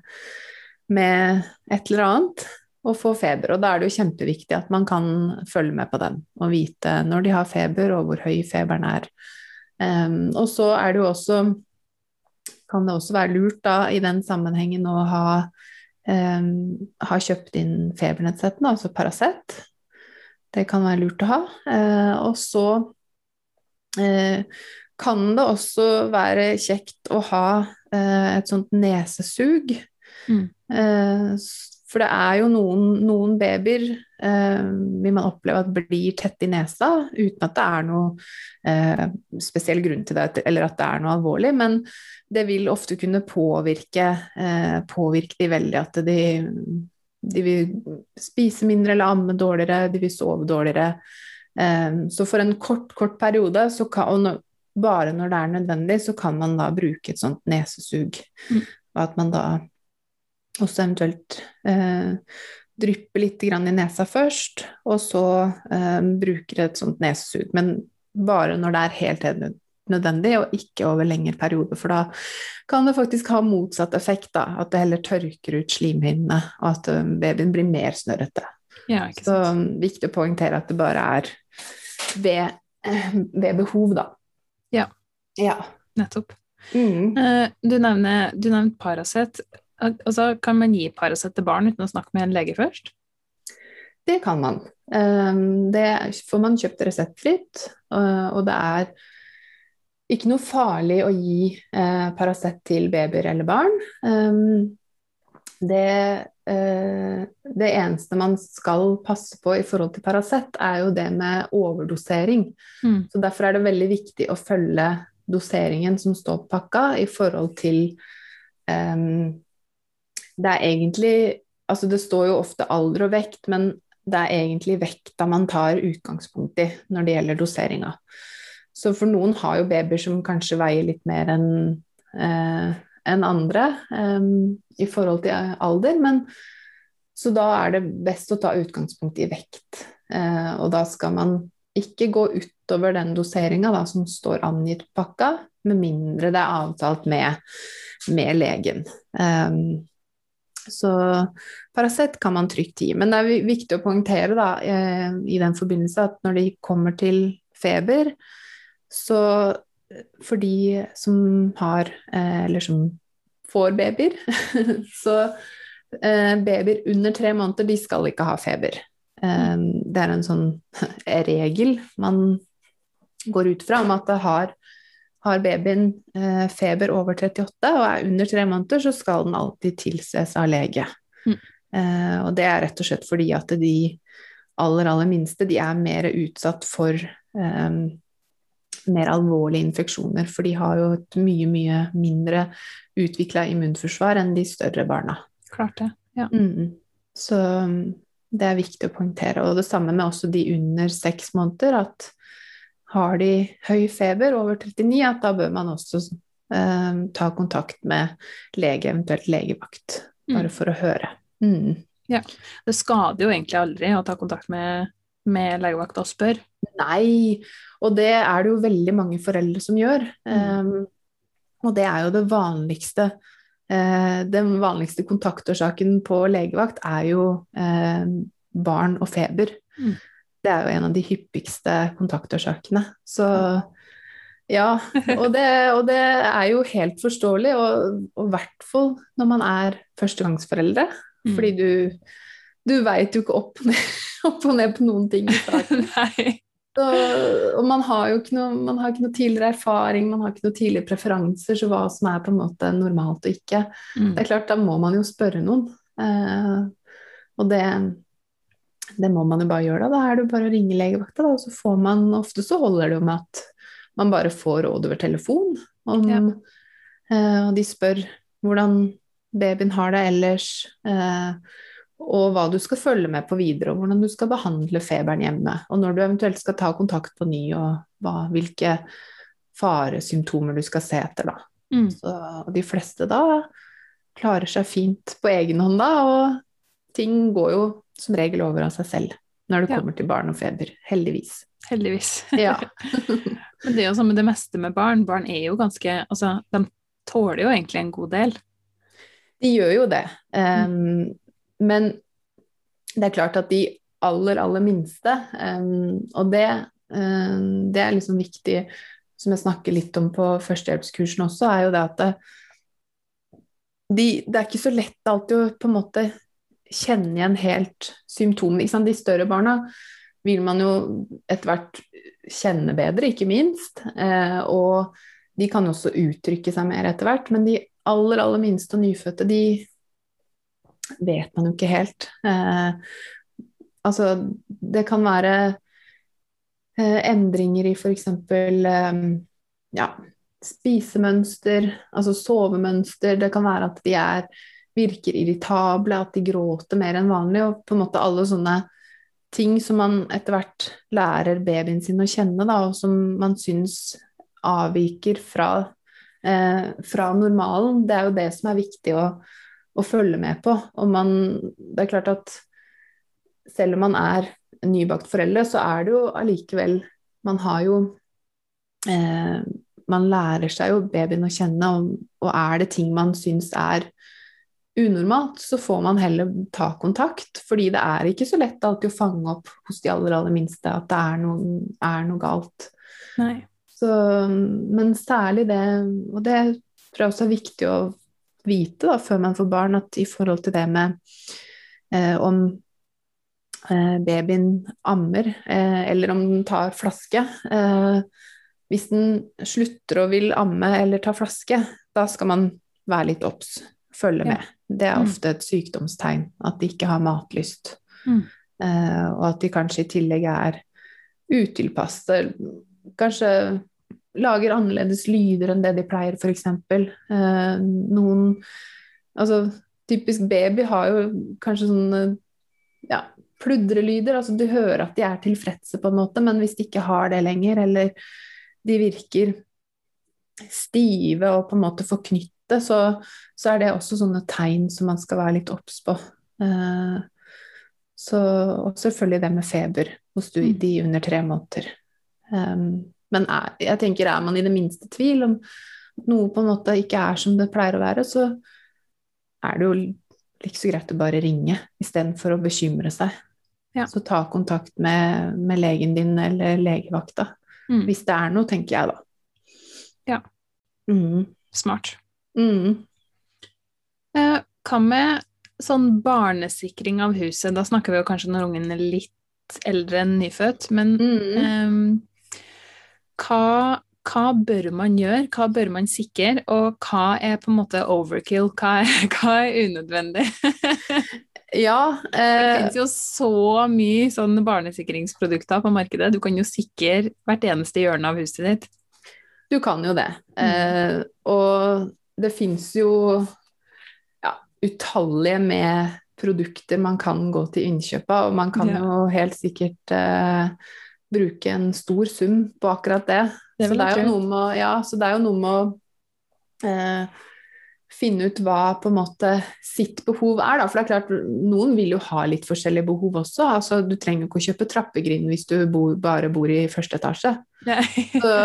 med et eller annet og få feber. Og da er det jo kjempeviktig at man kan følge med på den og vite når de har feber og hvor høy feberen er. Um, og så er det jo også kan det også være lurt da i den sammenhengen å ha, um, ha kjøpt inn febernedsettende, altså Paracet. Det kan være lurt å ha. Uh, og så uh, kan det også være kjekt å ha uh, et sånt nesesug. Mm. For det er jo noen, noen babyer eh, vil man oppleve at blir tett i nesa uten at det er noe eh, spesiell grunn til det, eller at det er noe alvorlig. Men det vil ofte kunne påvirke, eh, påvirke de veldig at de, de vil spise mindre eller amme dårligere, de vil sove dårligere. Eh, så for en kort, kort periode, så kan, og når, bare når det er nødvendig, så kan man da bruke et sånt nesesug. Mm. Og at man da også eventuelt eh, dryppe litt grann i nesa først, og så eh, bruker et sånt nesesug. Men bare når det er helt nødvendig, og ikke over lengre perioder. For da kan det faktisk ha motsatt effekt, da. At det heller tørker ut slimhinnene, og at eh, babyen blir mer snørrete. Ja, Så um, viktig å poengtere at det bare er ved, [clears throat] ved behov, da. Ja. Ja. nettopp. Mm. Eh, Du nevner, du nevner Paracet. Al- Altså, kan man gi Paracet til barn uten å snakke med en lege først? Det kan man. Um, Det får man kjøpt reseptfritt, og og det er ikke noe farlig å gi eh, Paracet til babyer eller barn. Um, Det, eh, det eneste man skal passe på i forhold til Paracet, er jo det med overdosering. Mm. Så derfor er det veldig viktig å følge doseringen som står på pakka i forhold til ehm, Det er egentlig Altså det står jo ofte alder og vekt, men det er egentlig vekta man tar utgangspunkt i når det gjelder doseringa. Så for noen har jo babyer som kanskje veier litt mer enn eh, enn andre ehm, i forhold til alder, men så da er det best å ta utgangspunkt i vekt. Eh, og da skal man ikke gå utover den doseringa som står angitt pakka, med mindre det er avtalt med, med legen. Um, så Paracet kan man trygt gi. Men det er viktig å poengtere da, eh, i den forbindelse at når de kommer til feber, så for de som har, eh, eller som får babyer, [laughs] så eh, babyer under tre måneder, de skal ikke ha feber. Eh, Det er en sånn [laughs] regel man går ut fra om at det har, har babyen eh, feber over 38 og er under tre måneder, så skal den alltid tilses av lege. Mm. Eh, og det er rett og slett fordi at de aller, aller minste, de er mer utsatt for eh, mer alvorlige infeksjoner, for de har jo et mye, mye mindre utvikla immunforsvar enn de større barna. Klart det. Ja. Mm. Så um, det er viktig å poengtere. Og det samme med også de under seks måneder, at har de høy feber over 39, at da bør man også eh, ta kontakt med lege, eventuelt legevakt, bare Mm. for å høre. Mm. Det skader jo egentlig aldri å ta kontakt med, med legevakta og spørre. Nei, og det er det jo veldig mange foreldre som gjør. Mm. Um, og det er jo det vanligste. Uh, den vanligste kontaktårsaken på legevakt er jo uh, barn og feber. Mm. Det er jo en av de hyppigste kontaktårsakene. Så ja, og det, og det er jo helt forståelig, og i hvert fall når man er førstegangsforeldre. Mm. Fordi du, du veit jo ikke opp og, ned, [laughs] opp og ned på noen ting i starten. [laughs] Så, og man har jo ikke noe, man har ikke noe tidligere erfaring, man har ikke noe tidligere preferanser, så hva som er på en måte normalt og ikke. Mm. Det er klart, da må man jo spørre noen. Eh, og det, det må man jo bare gjøre, da. Da er det bare å ringe legevakta, da, og så får man Ofte så holder det jo med at man bare får råd over telefon. Om, Ja. eh, og de spør hvordan babyen har det ellers. Eh, og hva du skal følge med på videre, og hvordan du skal behandle feberen hjemme. Og når du eventuelt skal ta kontakt på ny, og hva, hvilke faresymptomer du skal se etter, da. Mm. Så og de fleste da klarer seg fint på egen hånd da, og ting går jo som regel over av seg selv når det Ja. kommer til barn og feber. Heldigvis. Heldigvis. Ja. [laughs] Men det er jo som med det meste med barn. Barn er jo ganske Altså, de tåler jo egentlig en god del. De gjør jo det. Um, men det er klart at de aller, aller minste, um, og det, um, det er liksom viktig, som jeg snakker litt om på førstehjelpskursen også, er jo det at det, de, det er ikke så lett alltid å på en måte kjenne igjen helt symptomene. De større barna vil man jo etter hvert kjenne bedre, ikke minst. Eh, og de kan også uttrykke seg mer etter hvert. Men de aller, aller minste og nyfødte, de vet man jo ikke helt. Eh, altså, det kan være eh, endringer i f.eks. Eh, ja, spisemønster, altså sovemønster. Det kan være at de er, virker irritable, at de gråter mer enn vanlig. Og på en måte alle sånne ting som man etter hvert lærer babyen sin å kjenne, da, og som man syns avviker fra, eh, fra normalen. Det er jo det som er viktig å, å følge med på. Og man, det er klart at selv om man er nybakt foreldre, så er det jo allikevel Man har jo eh, Man lærer seg jo babyen å kjenne, og, og er det ting man syns er unormalt, så får man heller ta kontakt. Fordi det er ikke så lett alltid å fange opp hos de aller, aller minste at det er noe, er noe galt. Så, men særlig det, og det tror jeg også er viktig å vite da, før man får barn, at i forhold til det med eh, om eh, babyen ammer, eh, eller om den tar flaske eh, Hvis den slutter å vil amme eller ta flaske, da skal man være litt obs, følge Ja. med. Det er Mm. ofte et sykdomstegn, at de ikke har matlyst. Mm. Eh, og at de kanskje i tillegg er utilpasse, kanskje lager annerledes lyder enn det de pleier, f.eks. Eh, noen Altså, typisk baby har jo kanskje sånne ja, pludrelyder, altså du hører at de er tilfredse på en måte, men hvis de ikke har det lenger, eller de virker stive og på en måte forknytte, så, så er det også sånne tegn som man skal være litt obs på. Eh, så, og selvfølgelig det med feber hos du, Mm. de under tre måneder. Men er, jeg tenker er man i det minste tvil om noe på en måte ikke er som det pleier å være, så er det jo like så greit å bare ringe istedenfor å bekymre seg. Ja. Så ta kontakt med, med legen din eller legevakta. Mm. Hvis det er noe, tenker jeg da. Ja. Mm. Smart. Mm. Eh, Hva med sånn barnesikring av huset? Da snakker vi jo kanskje når ungen er litt eldre enn nyfødt, men Mm. um, hva, hva bør man gjøre? Hva bør man sikre? Og hva er på en måte overkill? Hva er, [laughs] hva er unødvendig? [laughs] Ja, Det eh, finnes jo så mye sånn barnesikringsprodukter på markedet. Du kan jo sikre hvert eneste hjørne av huset ditt. du kan jo det. Mm. Eh, og det fins jo ja, utallige med produkter man kan gå til innkjøp av, og man kan Ja. jo helt sikkert eh, bruke en stor sum på akkurat det. Det så, det er jo noe med, å- ja, så det er jo noe med å eh, finne ut hva på en måte sitt behov er, da. For det er klart, noen vil jo ha litt forskjellige behov også. Altså, du trenger ikke å kjøpe trappegrind hvis du bor, bare bor i første etasje. Så,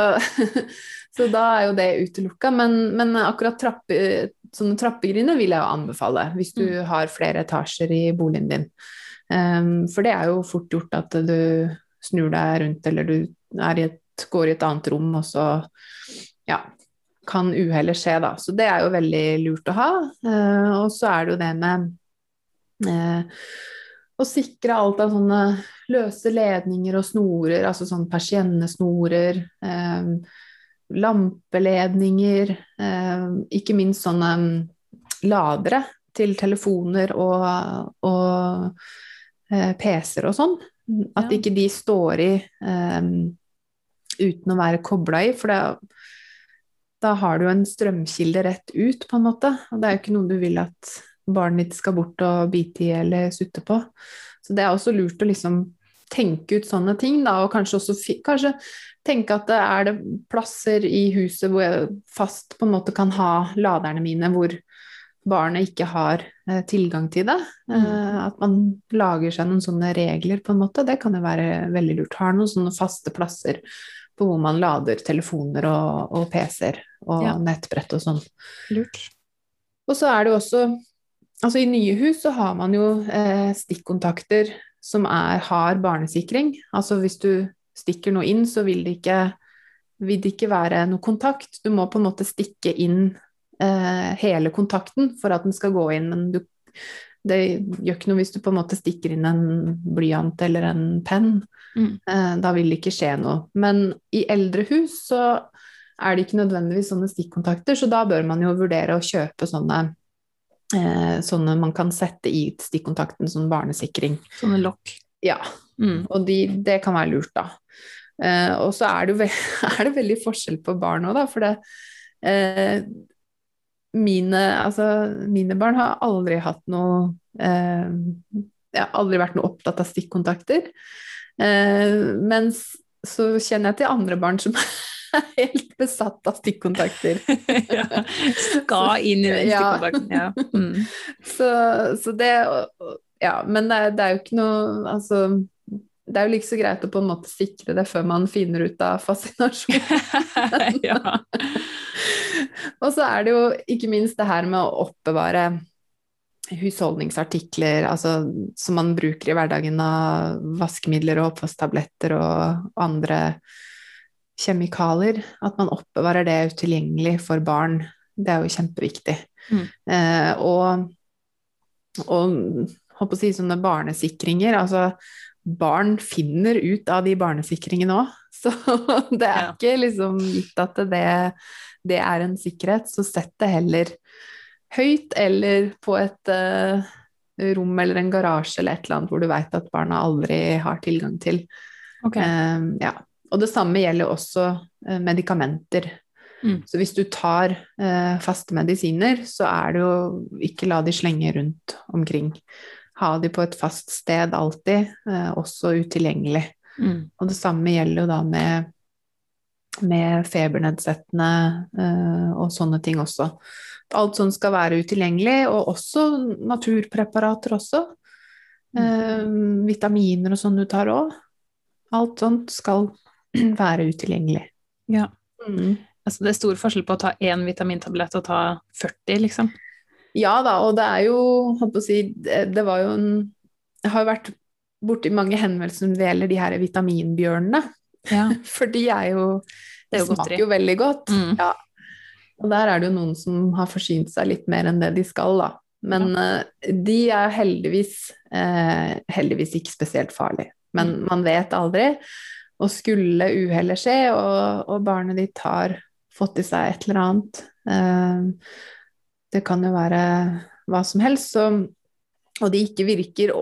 [laughs] så da er jo det utelukka. Men, men akkurat trappe, sånne trappegrinder vil jeg jo anbefale hvis du Mm. har flere etasjer i boligen din. Um, for det er jo fort gjort at du snur deg rundt, eller du i et, går i et annet rom, og så ja, kan uhellet skje, da. Så det er jo veldig lurt å ha. Uh, og så er det jo det med uh, å sikre alt av sånne løse ledninger og snorer, altså sånn persiennesnorer, eh, lampeledninger, eh, ikke minst sånne mm, ladere til telefoner og, og eh, PC-er og sånn. At ikke de står i eh, uten å være kobla i, for det, da har du en strømkilde rett ut, på en måte. Og det er jo ikke noe du vil at barnet ditt skal bort og bite i eller sutte på. Så det er også lurt å liksom tenke ut sånne ting, da, og kanskje også kanskje tenke at det er det plasser i huset hvor jeg fast på en måte kan ha laderne mine, hvor barnet ikke har eh, tilgang til det. Eh, at man lager seg noen sånne regler, på en måte. Det kan jo være veldig lurt. Har noen sånne faste plasser på hvor man lader telefoner og, og PC-er og Ja. nettbrett og sånn. Lurt. Og så er det jo også Altså i nye hus så har man jo eh, stikkontakter som er, har barnesikring. Altså hvis du stikker noe inn, så vil det ikke, vil det ikke være noe kontakt. Du må på en måte stikke inn eh, hele kontakten for at den skal gå inn. Men du, det gjør ikke noe hvis du på en måte stikker inn en blyant eller en penn. Mm. Eh, da vil det ikke skje noe. Men i eldre hus så er det ikke nødvendigvis sånne stikkontakter, så da bør man jo vurdere å kjøpe sånne eh, sånne man kan sette i stikkontakten som barnesikring. Sånne lokk. Ja, Mm. og de, det kan være lurt, da. Eh, og så er [laughs] er det veldig forskjell på barn òg, da. For det eh, mine, altså, mine barn har aldri hatt noe eh, Jeg har aldri vært noe opptatt av stikkontakter. Eh, mens så kjenner jeg til andre barn som [laughs] er helt besatt av stikkontakter. [laughs] ja. Skal inn i den stikkontakten. Ja. Mm. Så, så det Ja, men det er, det er jo ikke noe Altså, det er jo like så greit å på en måte sikre det før man finner ut av fascinasjonen. [laughs] [laughs] Og så er det jo ikke minst det her med å oppbevare husholdningsartikler altså, som man bruker i hverdagen av vaskemidler og oppvasktabletter og andre kjemikalier, at man oppbevarer det utilgjengelig for barn. Det er jo kjempeviktig. Mm. Eh, og, og på å si sånne barnesikringer, altså barn finner ut av de barnesikringene òg. [laughs] Så det er ikke liksom gitt at det, det er en sikkerhet. Så sett det heller høyt eller på et uh, rom eller en garasje eller et eller annet hvor du veit at barna aldri har tilgang til. Okay. Eh, ja. Og det samme gjelder også uh, medikamenter. Mm. Så hvis du tar eh, faste medisiner, så er det jo ikke la de slenge rundt omkring. Ha de på et fast sted alltid, eh, også utilgjengelig. Mm. Og det samme gjelder jo da med, med febernedsettende eh, og sånne ting også. Alt sånt skal være utilgjengelig, og også naturpreparater også. Eh, vitaminer og sånn du tar òg. Alt sånt skal [clears throat] være utilgjengelig. Ja. Mm. Altså, det er stor forskjell på å ta én vitamintablett og ta 40, liksom. Ja da, og det er jo holdt på å si, det, var jo en Jeg har jo vært borti mange henvendelser når det gjelder de her vitaminbjørnene. Ja. [laughs] For de er jo Det jo smaker jo veldig godt. Mm. Ja. Og der er det jo noen som har forsynt seg litt mer enn det de skal, da. Men eh, de er heldigvis, uh, heldigvis ikke spesielt farlige. Men Mm. man vet aldri. Og skulle uhellet skje, og, og barnet ditt har fått i seg et eller annet eh, Det kan jo være hva som helst, så, og de ikke virker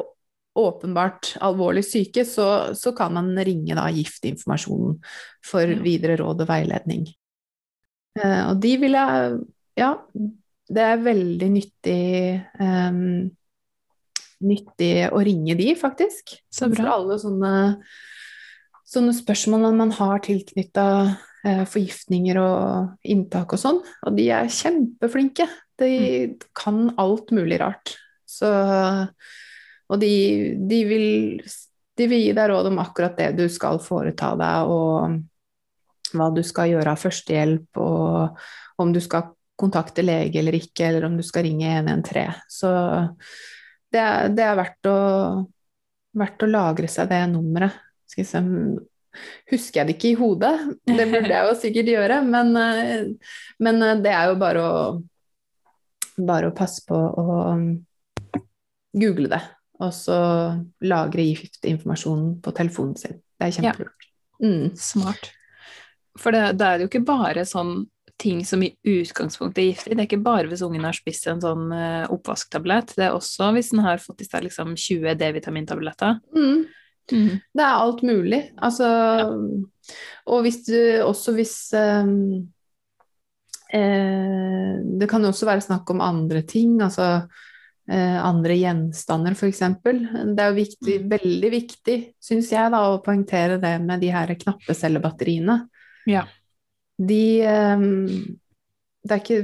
åpenbart alvorlig syke, så, så kan man ringe da giftinformasjonen for videre råd og veiledning. Eh, og de vil jeg Ja, det er veldig nyttig eh, nyttig å ringe de, faktisk. Så bra. For alle sånne, sånne spørsmål man har tilknytta eh, forgiftninger og inntak og sånn. Og de er kjempeflinke. De kan alt mulig rart. Så Og de, de, vil, de vil gi deg råd om akkurat det du skal foreta deg, og hva du skal gjøre av førstehjelp, og om du skal kontakte lege eller ikke, eller om du skal ringe 113. Så det er, det er verdt, å, verdt å lagre seg det nummeret. Skal Husker jeg det ikke i hodet? Det burde jeg jo sikkert gjøre, men, eh, men eh, det er jo bare å bare å passe på å um, google det, og så lagre giftinformasjonen på telefonen sin. Det er kjempelurt. Mm. Smart. For det, det er jo ikke bare sånn ting som i utgangspunktet er giftig. Det er ikke bare hvis ungen har spist en sånn uh, oppvasktablett. Det er også hvis den har fått i seg liksom 20 D-vitamintabletter. Mm. Mm. Det er alt mulig. Altså Og hvis du også hvis um, eh, Det kan også være snakk om andre ting, altså eh, andre gjenstander f.eks. Det er jo viktig, veldig viktig, syns jeg, da, å poengtere det med de her knappecellebatteriene. Ja. De eh, Det er ikke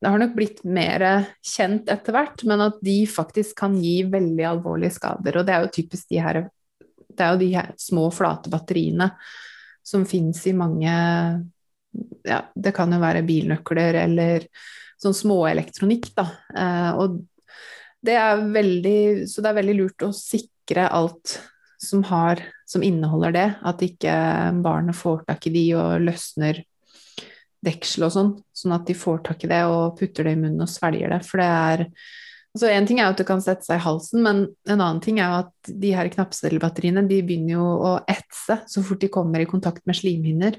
det har nok blitt mer kjent etter hvert, men at de faktisk kan gi veldig alvorlige skader. Og det er jo typisk de her Det er jo de her små, flate batteriene som fins i mange Ja, det kan jo være bilnøkler eller sånn småelektronikk, da. Eh, og det er veldig Så det er veldig lurt å sikre alt som har Som inneholder det. At ikke barnet får tak i de og løsner deksel og sånn, sånn at de får tak i det og putter det i munnen og svelger det. For det er altså En ting er at det kan sette seg i halsen, men en annen ting er at de her knappcellebatteriene de begynner jo å etse så fort de kommer i kontakt med slimhinner.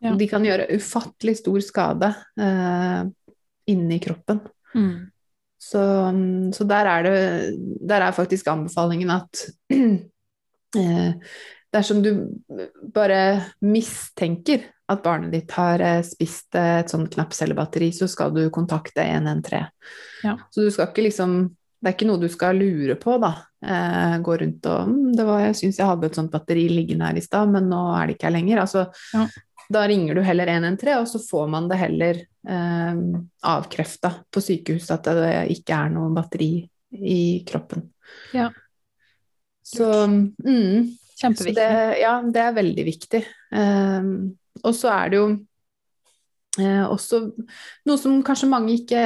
Ja. Og de kan gjøre ufattelig stor skade eh, inni kroppen. Mm. Så, så der er det Der er faktisk anbefalingen at [clears throat] eh, dersom du bare mistenker at barnet ditt har eh, spist eh, et sånt knappcellebatteri, så skal du kontakte 113. Ja. Så du skal ikke liksom Det er ikke noe du skal lure på, da. Eh, gå rundt og mm, det var, 'Jeg syns jeg hadde et sånt batteri liggende her i stad, men nå er det ikke her lenger.' Altså, Ja. Da ringer du heller 113, og så får man det heller eh, avkrefta på sykehuset at det ikke er noe batteri i kroppen. Ja. Så, mm, så Kjempeviktig. det, ja, det er veldig viktig. Eh, og så er det jo eh, også noe som kanskje mange ikke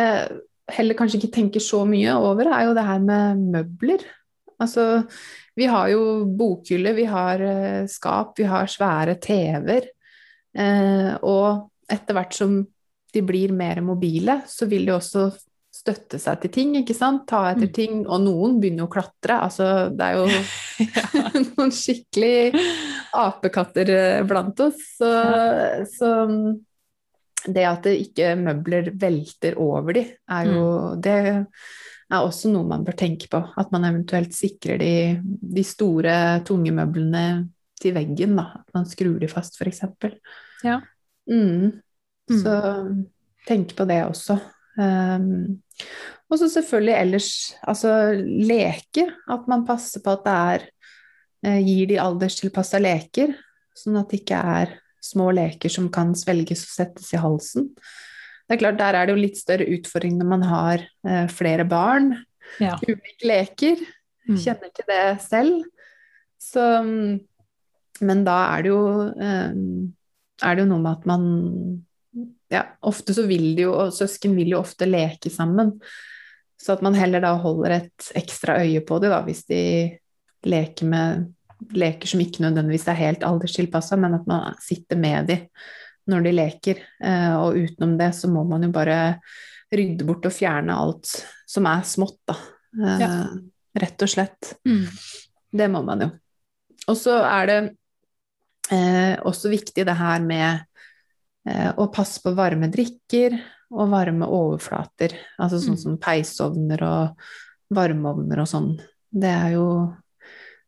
heller kanskje ikke tenker så mye over, er jo det her med møbler. Altså, vi har jo bokhylle, vi har eh, skap, vi har svære TV-er. Eh, og etter hvert som de blir mer mobile, så vil de også støtte seg til ting, ikke sant? Ta etter Mm. ting. Og noen begynner å klatre. Altså, det er jo [laughs] [laughs] noen skikkelig apekatter eh, blant oss. Så, så mm, det at det ikke møbler velter over de, er jo Det er også noe man bør tenke på. At man eventuelt sikrer de, de store, tunge møblene til veggen, da. At man skrur de fast, f.eks. Ja. Mm. Mm. Så tenk på det også. Um, og så selvfølgelig ellers altså leke. At man passer på at det er eh, Gir de alderstilpassa leker, sånn at det ikke er små leker som kan svelges og settes i halsen. Det er klart, Der er det jo litt større utfordring når man har eh, flere barn. Ja. Ulike leker. Mm. Kjenner til det selv. Så mm, Men da er det jo eh, er det jo noe med at man Ja, ofte så vil de jo, og søsken vil jo ofte leke sammen. Så at man heller da holder et ekstra øye på det, da, hvis de leker med leker som ikke nødvendigvis er helt alderstilpassa, men at man sitter med de når de leker. Eh, og utenom det så må man jo bare rydde bort og fjerne alt som er smått, da. Eh, Ja. Rett og slett. Mm. Det må man jo. Og så er det eh, også viktig det her med eh, å passe på varme drikker og varme overflater. Altså sånn Mm. som peisovner og varmeovner og sånn. Det er jo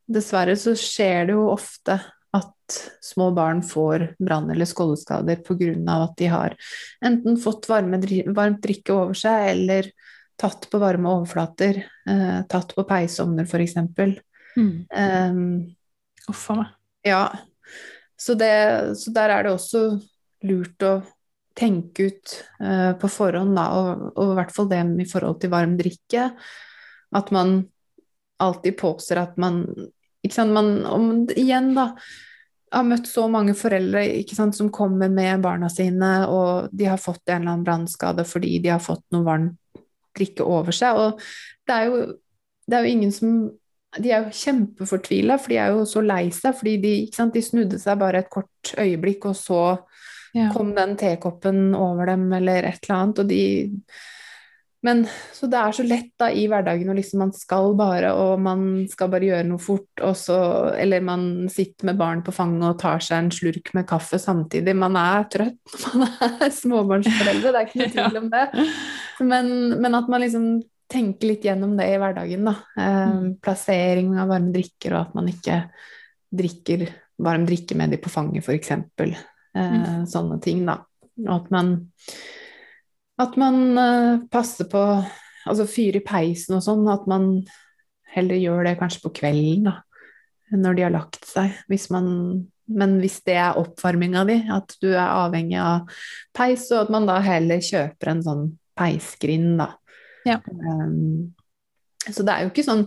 Dessverre så skjer det jo ofte at små barn får brann- eller skåldeskader pga. at de har enten fått varme, varmt drikke over seg, eller tatt på varme overflater. Eh, tatt på peisovner, f.eks. Mm. Um, Uff a meg. ja, så, det, så der er det også lurt å tenke ut eh, på forhånd, da, og, og i hvert fall det i forhold til varm drikke. At man alltid påser at man ikke sant, man, om, Igjen, da. Har møtt så mange foreldre ikke sant, som kommer med barna sine, og de har fått en eller annen brannskade fordi de har fått noe varm drikke over seg. Og det er jo, det er jo ingen som de er jo kjempefortvila, for de er jo så lei seg. fordi de, sant, de snudde seg bare et kort øyeblikk, og så Ja. kom den tekoppen over dem, eller et eller annet. Og de Men så det er så lett da i hverdagen, og liksom man skal bare, og man skal bare gjøre noe fort, og så Eller man sitter med barn på fanget og tar seg en slurk med kaffe samtidig. Man er trøtt når [laughs] man er småbarnsforeldre, det er ikke noe [laughs] tvil om det. Men, men at man liksom tenker litt gjennom det i hverdagen, da. Mm. plassering av varme drikker, og at man ikke drikker varm drikke med de på fanget, f.eks. Eh, Mm. Sånne ting, da. Og at man at man eh, passer på Altså fyre i peisen og sånn, at man heller gjør det kanskje på kvelden, da. Når de har lagt seg. Hvis man men hvis det er oppvarminga di, at du er avhengig av peis, så at man da heller kjøper en sånn peisgrind, da. Ja. Um, så det er jo ikke sånn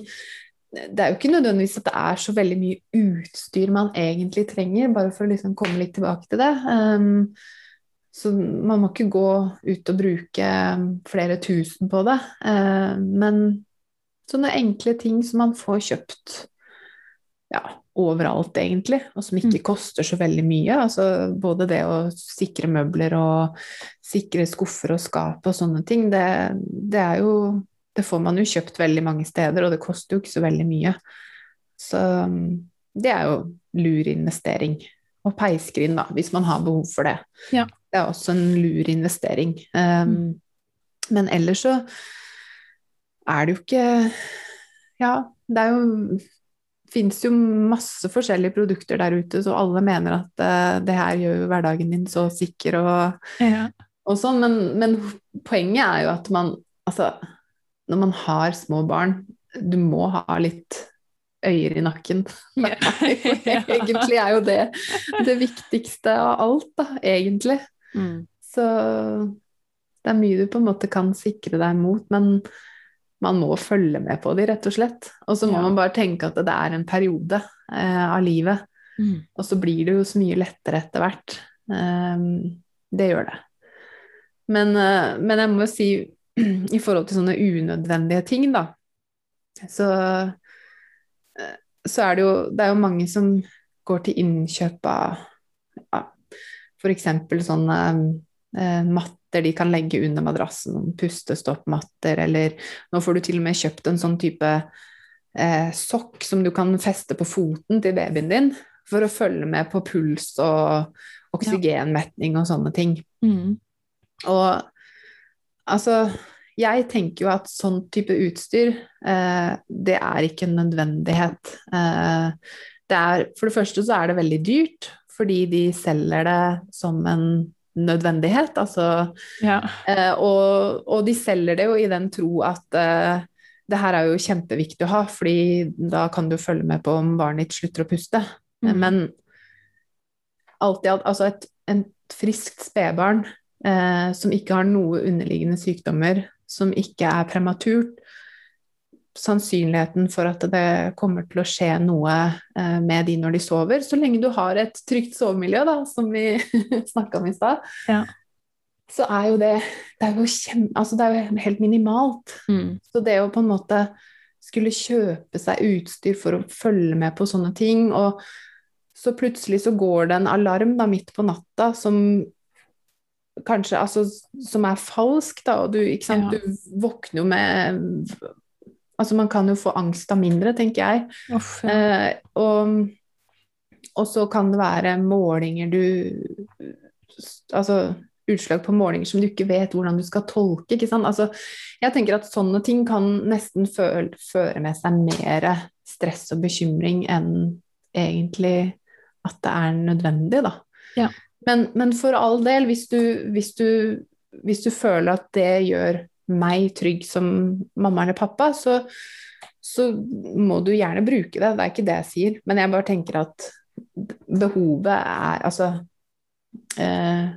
Det er jo ikke nødvendigvis at det er så veldig mye utstyr man egentlig trenger, bare for å liksom komme litt tilbake til det. Um, så man må ikke gå ut og bruke flere tusen på det. Uh, men sånne enkle ting som man får kjøpt ja, overalt, egentlig, og som ikke koster så veldig mye. Altså både det å sikre møbler og sikre skuffer og skap og sånne ting, det, det er jo Det får man jo kjøpt veldig mange steder, og det koster jo ikke så veldig mye. Så det er jo lur investering. Og peisgrind, da, hvis man har behov for det. Ja. Det er også en lur investering. Um, men ellers så er det jo ikke Ja, det er jo fins jo masse forskjellige produkter der ute, så alle mener at uh, det her gjør jo hverdagen din så sikker og, Ja. og sånn, men, men poenget er jo at man Altså, når man har små barn, du må ha litt øyer i nakken. Yeah. [laughs] egentlig er jo det det viktigste av alt, da, egentlig. Mm. Så det er mye du på en måte kan sikre deg mot, men man må følge med på de, rett og slett. Og så må Ja. man bare tenke at det er en periode eh, av livet. Mm. Og så blir det jo så mye lettere etter hvert. Eh, det gjør det. Men, eh, men jeg må jo si, [clears throat] i forhold til sånne unødvendige ting, da, så, uh, så er det jo Det er jo mange som går til innkjøp av ja, f.eks. sånne eh, matter de kan legge under madrassen, pustestoppmatter, eller nå får du til og med kjøpt en sånn type eh, sokk som du kan feste på foten til babyen din, for å følge med på puls og oksygenmetning og sånne ting. Mm. Og altså jeg tenker jo at sånn type utstyr, eh, det er ikke en nødvendighet. Eh, det er, for det første så er det veldig dyrt, fordi de selger det som en nødvendighet. Altså, Ja. eh, og, og de selger det jo i den tro at eh, det her er jo kjempeviktig å ha, fordi da kan du følge med på om barnet ditt slutter å puste. Mm. Men alt i alt, altså et, et friskt spedbarn eh, som ikke har noe underliggende sykdommer, som ikke er prematurt, sannsynligheten for at det kommer til å skje noe eh, med de når de sover, så lenge du har et trygt sovemiljø, da, som vi [laughs] snakka om i stad, Ja. så er jo det det er jo, kjem, altså det er jo helt minimalt. Mm. Så det å på en måte skulle kjøpe seg utstyr for å følge med på sånne ting, og så plutselig så går det en alarm da midt på natta som kanskje altså som er falsk, da, og du, ikke Ja. du våkner jo med Altså man kan jo få angst av mindre, tenker jeg. Uff, ja. Eh, og, og så kan det være målinger du Altså utslag på målinger som du ikke vet hvordan du skal tolke. Ikke sant? Altså, jeg tenker at sånne ting kan nesten føl, føre med seg mer stress og bekymring enn egentlig at det er nødvendig, da. Ja. Men, men for all del, hvis du, hvis, du, hvis du føler at det gjør meg trygg som mamma eller pappa, så, så må du gjerne bruke det. Det er ikke det jeg sier. Men jeg bare tenker at behovet er Altså eh,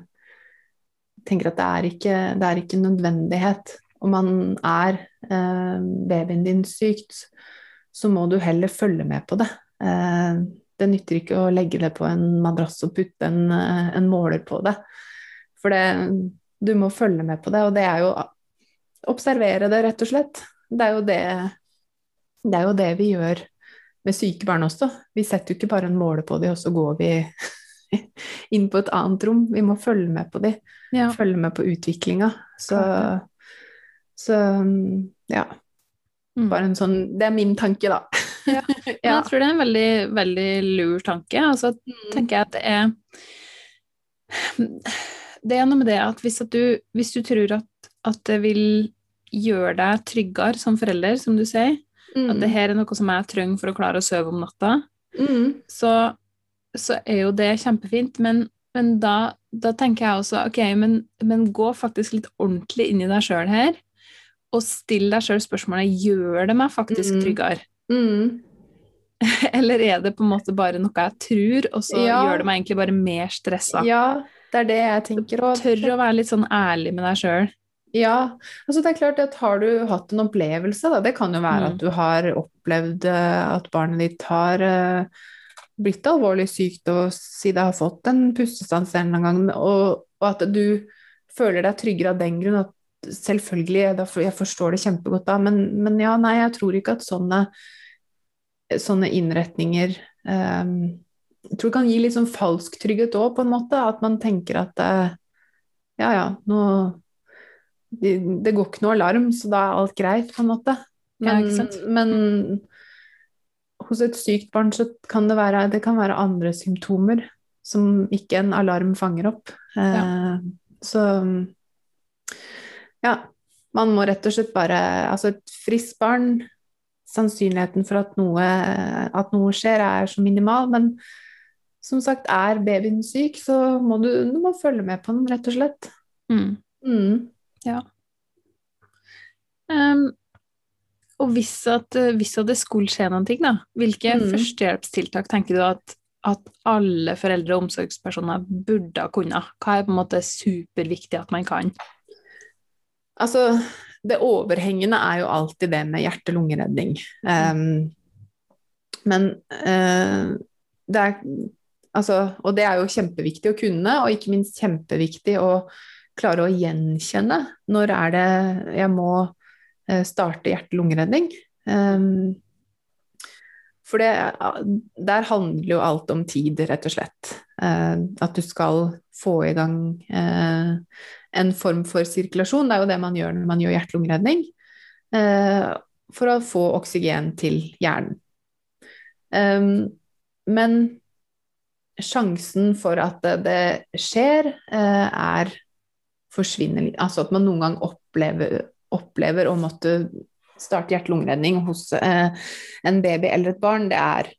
tenker at det er ikke, det er ikke nødvendighet. Om man er eh, babyen din sykt, så må du heller følge med på det. Eh, det nytter ikke å legge det på en madrass og putte en, eh, en måler på det. For det, du må følge med på det, og det er jo observere det, rett og slett. Det er jo det, det, er jo det vi gjør med syke barn også. Vi setter jo ikke bare en måler på dem, og så går vi [laughs] inn på et annet rom. Vi må følge med på dem, ja. følge med på utviklinga. Så, så ja. Mm. Bare en sånn Det er min tanke, da. Ja. [laughs] Men jeg tror det er en veldig, veldig lur tanke. Og så tenker jeg at det er Det er noe med det at hvis, at du, hvis du tror at, at det vil gjøre deg tryggere som forelder, som du sier, Mm. at det her er noe som jeg trenger for å klare å sove om natta, Mm. så, så er jo det kjempefint. Men, men da, da tenker jeg også ok, men, men gå faktisk litt ordentlig inn i deg sjøl her, og still deg sjøl spørsmålet gjør det meg faktisk Mm. tryggere. Mm. [laughs] Eller er det på en måte bare noe jeg tror, og så Ja. gjør det meg egentlig bare mer stressa? Ja, det er det jeg tenker. Og Tør å være litt sånn ærlig med deg sjøl. Ja, altså det er klart at har du hatt en opplevelse, da, det kan jo være Mm. at du har opplevd eh, at barnet ditt har eh, blitt alvorlig sykt og si det har fått en pustestans en eller annen gang, og, og at du føler deg tryggere av den grunn, at selvfølgelig, jeg forstår det kjempegodt da, men, men ja, nei, jeg tror ikke at sånne, sånne innretninger um, jeg tror det kan gi litt sånn falsk trygghet òg, på en måte, at man tenker at eh, ja, ja, nå det, går ikke noe alarm, så da er alt greit, på en måte. Ja, Men, ikke sant? men hos et sykt barn så kan det være, det kan være andre symptomer som ikke en alarm fanger opp. Eh, Så ja, man må rett og slett bare Altså, et friskt barn Sannsynligheten for at noe, at noe skjer, er så minimal, men som sagt, er babyen syk, så må du, du må følge med på den, rett og slett. Mm. Mm. Um, og hvis, at, hvis at det skulle skje noen ting, da, hvilke Mm. førstehjelpstiltak tenker du at, at alle foreldre og omsorgspersoner burde ha kunnet? Hva er på en måte superviktig at man kan? Altså, det overhengende er jo alltid det med hjerte-lungeredning. Um, men uh, det er Altså, og det er jo kjempeviktig å kunne, og ikke minst kjempeviktig å klare å gjenkjenne når er det jeg må eh, starte hjerte-lungeredning. Um, for det, der handler jo alt om tid, rett og slett. eh, at du skal få i gang eh, en form for sirkulasjon. Det er jo det man gjør når man gjør hjerte-lungeredning. Eh, for å få oksygen til hjernen. Um, men sjansen for at det, skjer, eh, er litt. Altså at man noen gang opplever, opplever å måtte starte hjerte-lungeredning hos eh, en baby eller et barn, det er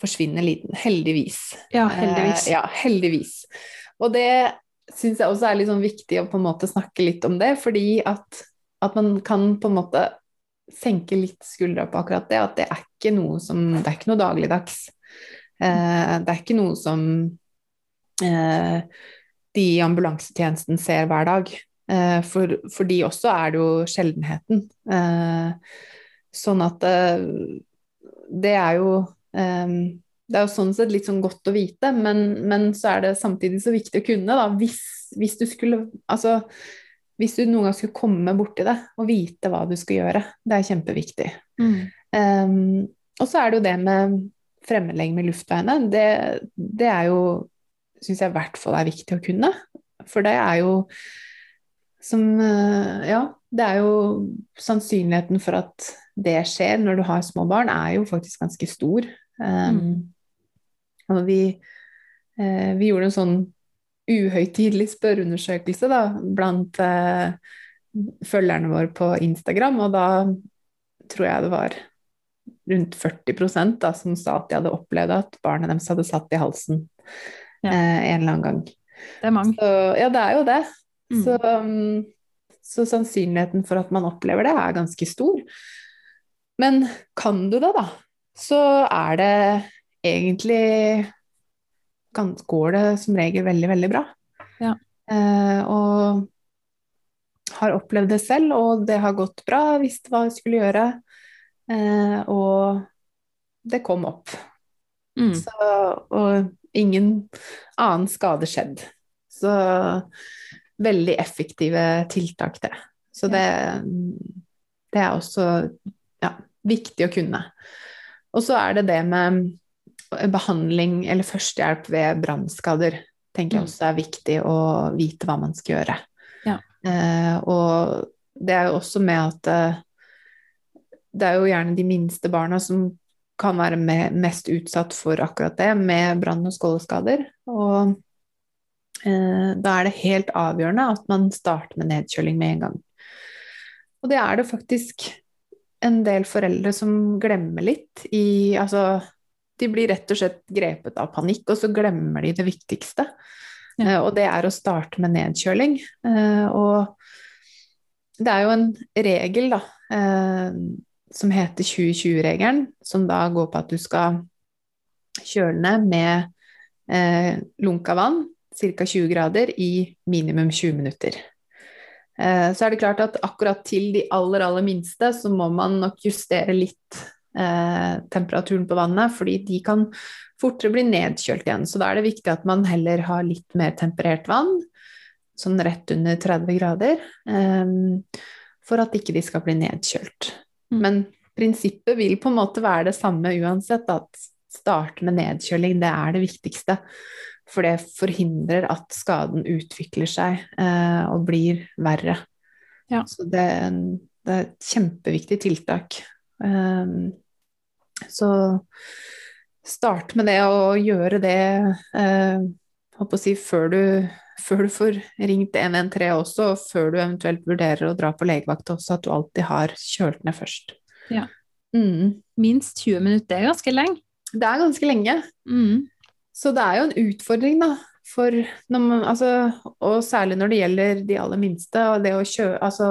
forsvinner liten. Heldigvis. Ja, heldigvis. Eh, ja, heldigvis. Og det syns jeg også er litt sånn viktig å på en måte snakke litt om det, fordi at, at man kan på en måte senke litt skuldra på akkurat det, at det er ikke noe som Det er ikke noe dagligdags. Eh, det er ikke noe som eh, de i ambulansetjenesten ser hver dag. Eh, for, for, de også er det jo sjeldenheten. Eh, sånn at eh, det er jo det er jo sånn sett litt sånn godt å vite, men, men, så er det samtidig så viktig å kunne, da. Hvis, hvis du skulle Altså hvis du noen gang skulle komme borti det og vite hva du skal gjøre. Det er kjempeviktig. Mm. Um, og så er det jo det med fremmedlegeme med luftveiene. Det, det er jo Syns jeg i hvert fall er viktig å kunne. For det er jo som uh, Ja, det er jo sannsynligheten for at det skjer når du har små barn, er jo faktisk ganske stor. Um. Og vi, uh, vi gjorde en sånn uhøytidelig spørreundersøkelse da, blant eh, følgerne våre på Instagram, og da tror jeg det var rundt 40% da, som sa at de hadde opplevd at barnet deres hadde satt i halsen ja. eh, en eller annen gang. Det er mange. Så, ja, det er jo det. Mm. Så, um, så, sannsynligheten for at man opplever det, er ganske stor. Men kan du det, da, så er det egentlig går det som regel veldig, veldig bra. Ja. Eh, og har opplevd det selv, og det har gått bra, visste hva jeg skulle gjøre. Eh, og det kom opp. Mm. Så, og ingen annen skade skjedd. Så veldig effektive tiltak, det. Så det, det er også ja, viktig å kunne. Og så er det det med behandling eller førstehjelp ved brannskader tenker jeg mm. også er viktig å vite hva man skal gjøre. Ja. Eh, og det er jo også med at eh, det er jo gjerne de minste barna som kan være med, mest utsatt for akkurat det, med brann- og skåleskader. Og eh, da er det helt avgjørende at man starter med nedkjøling med en gang. Og det er det faktisk en del foreldre som glemmer litt i Altså de blir rett og slett grepet av panikk, og så glemmer de det viktigste. Ja. Eh, og det er å starte med nedkjøling. Eh, og det er jo en regel, da, uh, som heter 2020-regelen, som da går på at du skal kjøle ned med lunka vann, ca. 20 grader, i minimum 20 minutter. Så er det klart at akkurat til de aller, aller minste så må man nok justere litt eh, temperaturen på vannet, fordi de kan fortere bli nedkjølt igjen. Så da er det viktig at man heller har litt mer temperert vann, sånn rett under 30 grader, eh, for at ikke de skal bli nedkjølt. Mm. Men prinsippet vil på en måte være det samme uansett, at starte med nedkjøling, det er det viktigste. For det forhindrer at skaden utvikler seg eh, og blir verre. Ja. Så det, det, er et kjempeviktig tiltak. Um, så start med det og gjøre det eh, å si, før, du, før du får ringt 113 også, og før du eventuelt vurderer å dra på legevakt også, at du alltid har kjølt ned først. Ja. Mm. Minst 20 minutter, det er ganske lenge. Det er ganske lenge. Mm. Så det er jo en utfordring, da. For man, altså, og særlig når det gjelder de aller minste, og det å kjø, Altså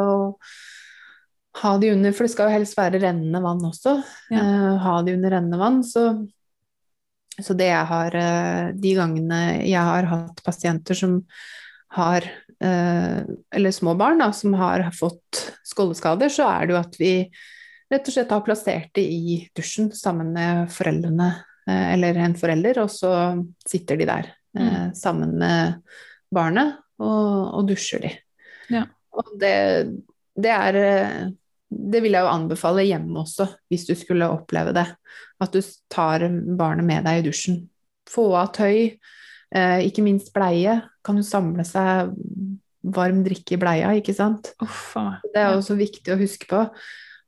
ha de under, for det skal jo helst være rennende vann også. Ja. Uh, ha de under rennende vann. Så, så det jeg har uh, De gangene jeg har hatt pasienter som har uh, Eller små barn da, som har fått skåleskader, så er det jo at vi rett og slett har plassert dem i dusjen sammen med foreldrene, eller en forelder, og så sitter de der mm. sammen med barnet og, og dusjer de. Ja. Og det, det er det vil jeg jo anbefale hjemme også, hvis du skulle oppleve det. At du tar barnet med deg i dusjen. Få av tøy, Eh, ikke minst bleie. Kan jo samle seg varm drikke i bleia, ikke sant. Uff. Det er også viktig å huske på.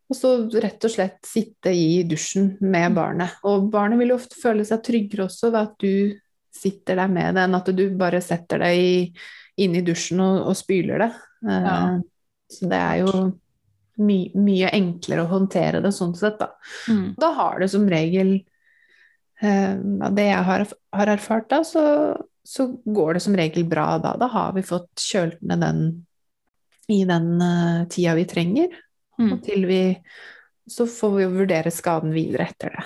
Og så rett og slett sitte i dusjen med barnet. Og barnet vil jo ofte føle seg tryggere også ved at du sitter der med det, enn at du bare setter deg inn i dusjen og, og spyler det. Eh, Ja. Så det er jo my, mye enklere å håndtere det sånn sett, da. Mm. Da har det som regel eh, det jeg har, har erfart, da, så, så går det som regel bra da. Da har vi fått kjølt ned den i den uh, tida vi trenger, Mm. og til vi Så får vi vurdere skaden videre etter det.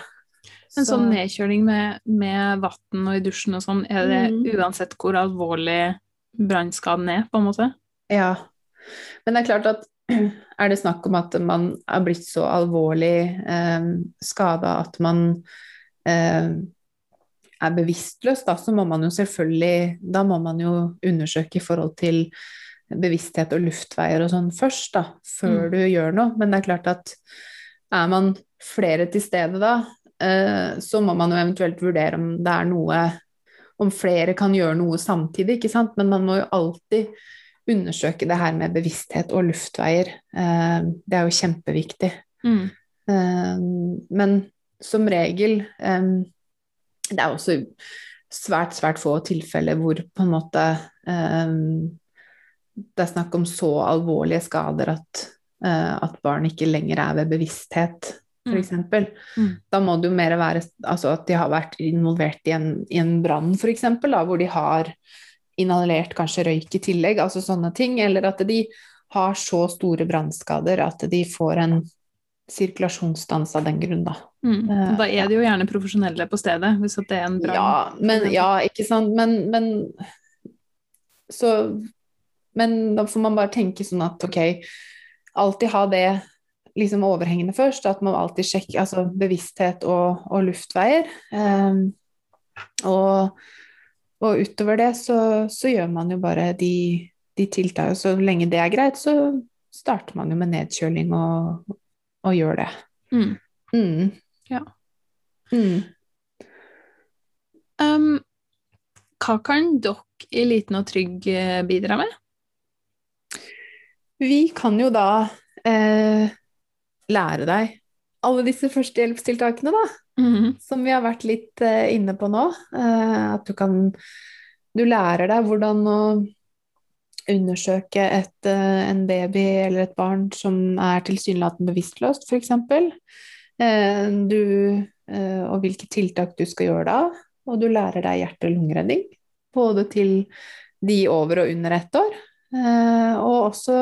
En sånn nedkjøling med, med vann og i dusjen og sånn, er det Mm. uansett hvor alvorlig brannskaden er, på en måte? Ja. Men det er klart at er det snakk om at man er blitt så alvorlig eh, skada at man eh, er bevisstløs, da, så må man jo selvfølgelig Da må man jo undersøke i forhold til bevissthet og luftveier og sånn først, da, før Mm. du gjør noe. Men det er klart at er man flere til stede da, eh, så må man jo eventuelt vurdere om det er noe Om flere kan gjøre noe samtidig, ikke sant. Men man må jo alltid undersøke det her med bevissthet og luftveier. Eh, det er jo kjempeviktig. Mm. Eh, men som regel eh, Det er også svært, svært få tilfeller hvor på en måte det er snakk om så alvorlige skader at, eh, at barn ikke lenger er ved bevissthet, for f.eks. Mm. Da må det jo mer være altså at de har vært involvert i en, i en brann, f.eks., hvor de har inhalert kanskje røyk i tillegg, altså sånne ting. Eller at de har så store brannskader at de får en sirkulasjonsstans av den grunn, da. Mm. Eh, Da er de jo gjerne profesjonelle på stedet, hvis det er en brann. Ja, men, ja, ikke sant. Men, men så Men da får man bare tenke sånn at ok, alltid ha det liksom overhengende først. At man alltid sjekker altså bevissthet og, og luftveier. Um, og, og utover det så, så gjør man jo bare de, de tiltakene. Så lenge det er greit, så starter man jo med nedkjøling og, og gjør det. Mm. Mm. Ja. Mm. Um, hva kan dere i Liten og trygg eh, bidra med? Vi kan jo da eh, lære deg alle disse førstehjelpstiltakene, da, Mhm. som vi har vært litt uh, inne på nå. Uh, at du kan Du lærer deg hvordan å undersøke et, uh, en baby eller et barn som er tilsynelatende bevisstløst, f.eks. Uh, du og hvilke tiltak du skal gjøre da. Og du lærer deg hjerte- og lungeredning, både til de over og under ett år. Og også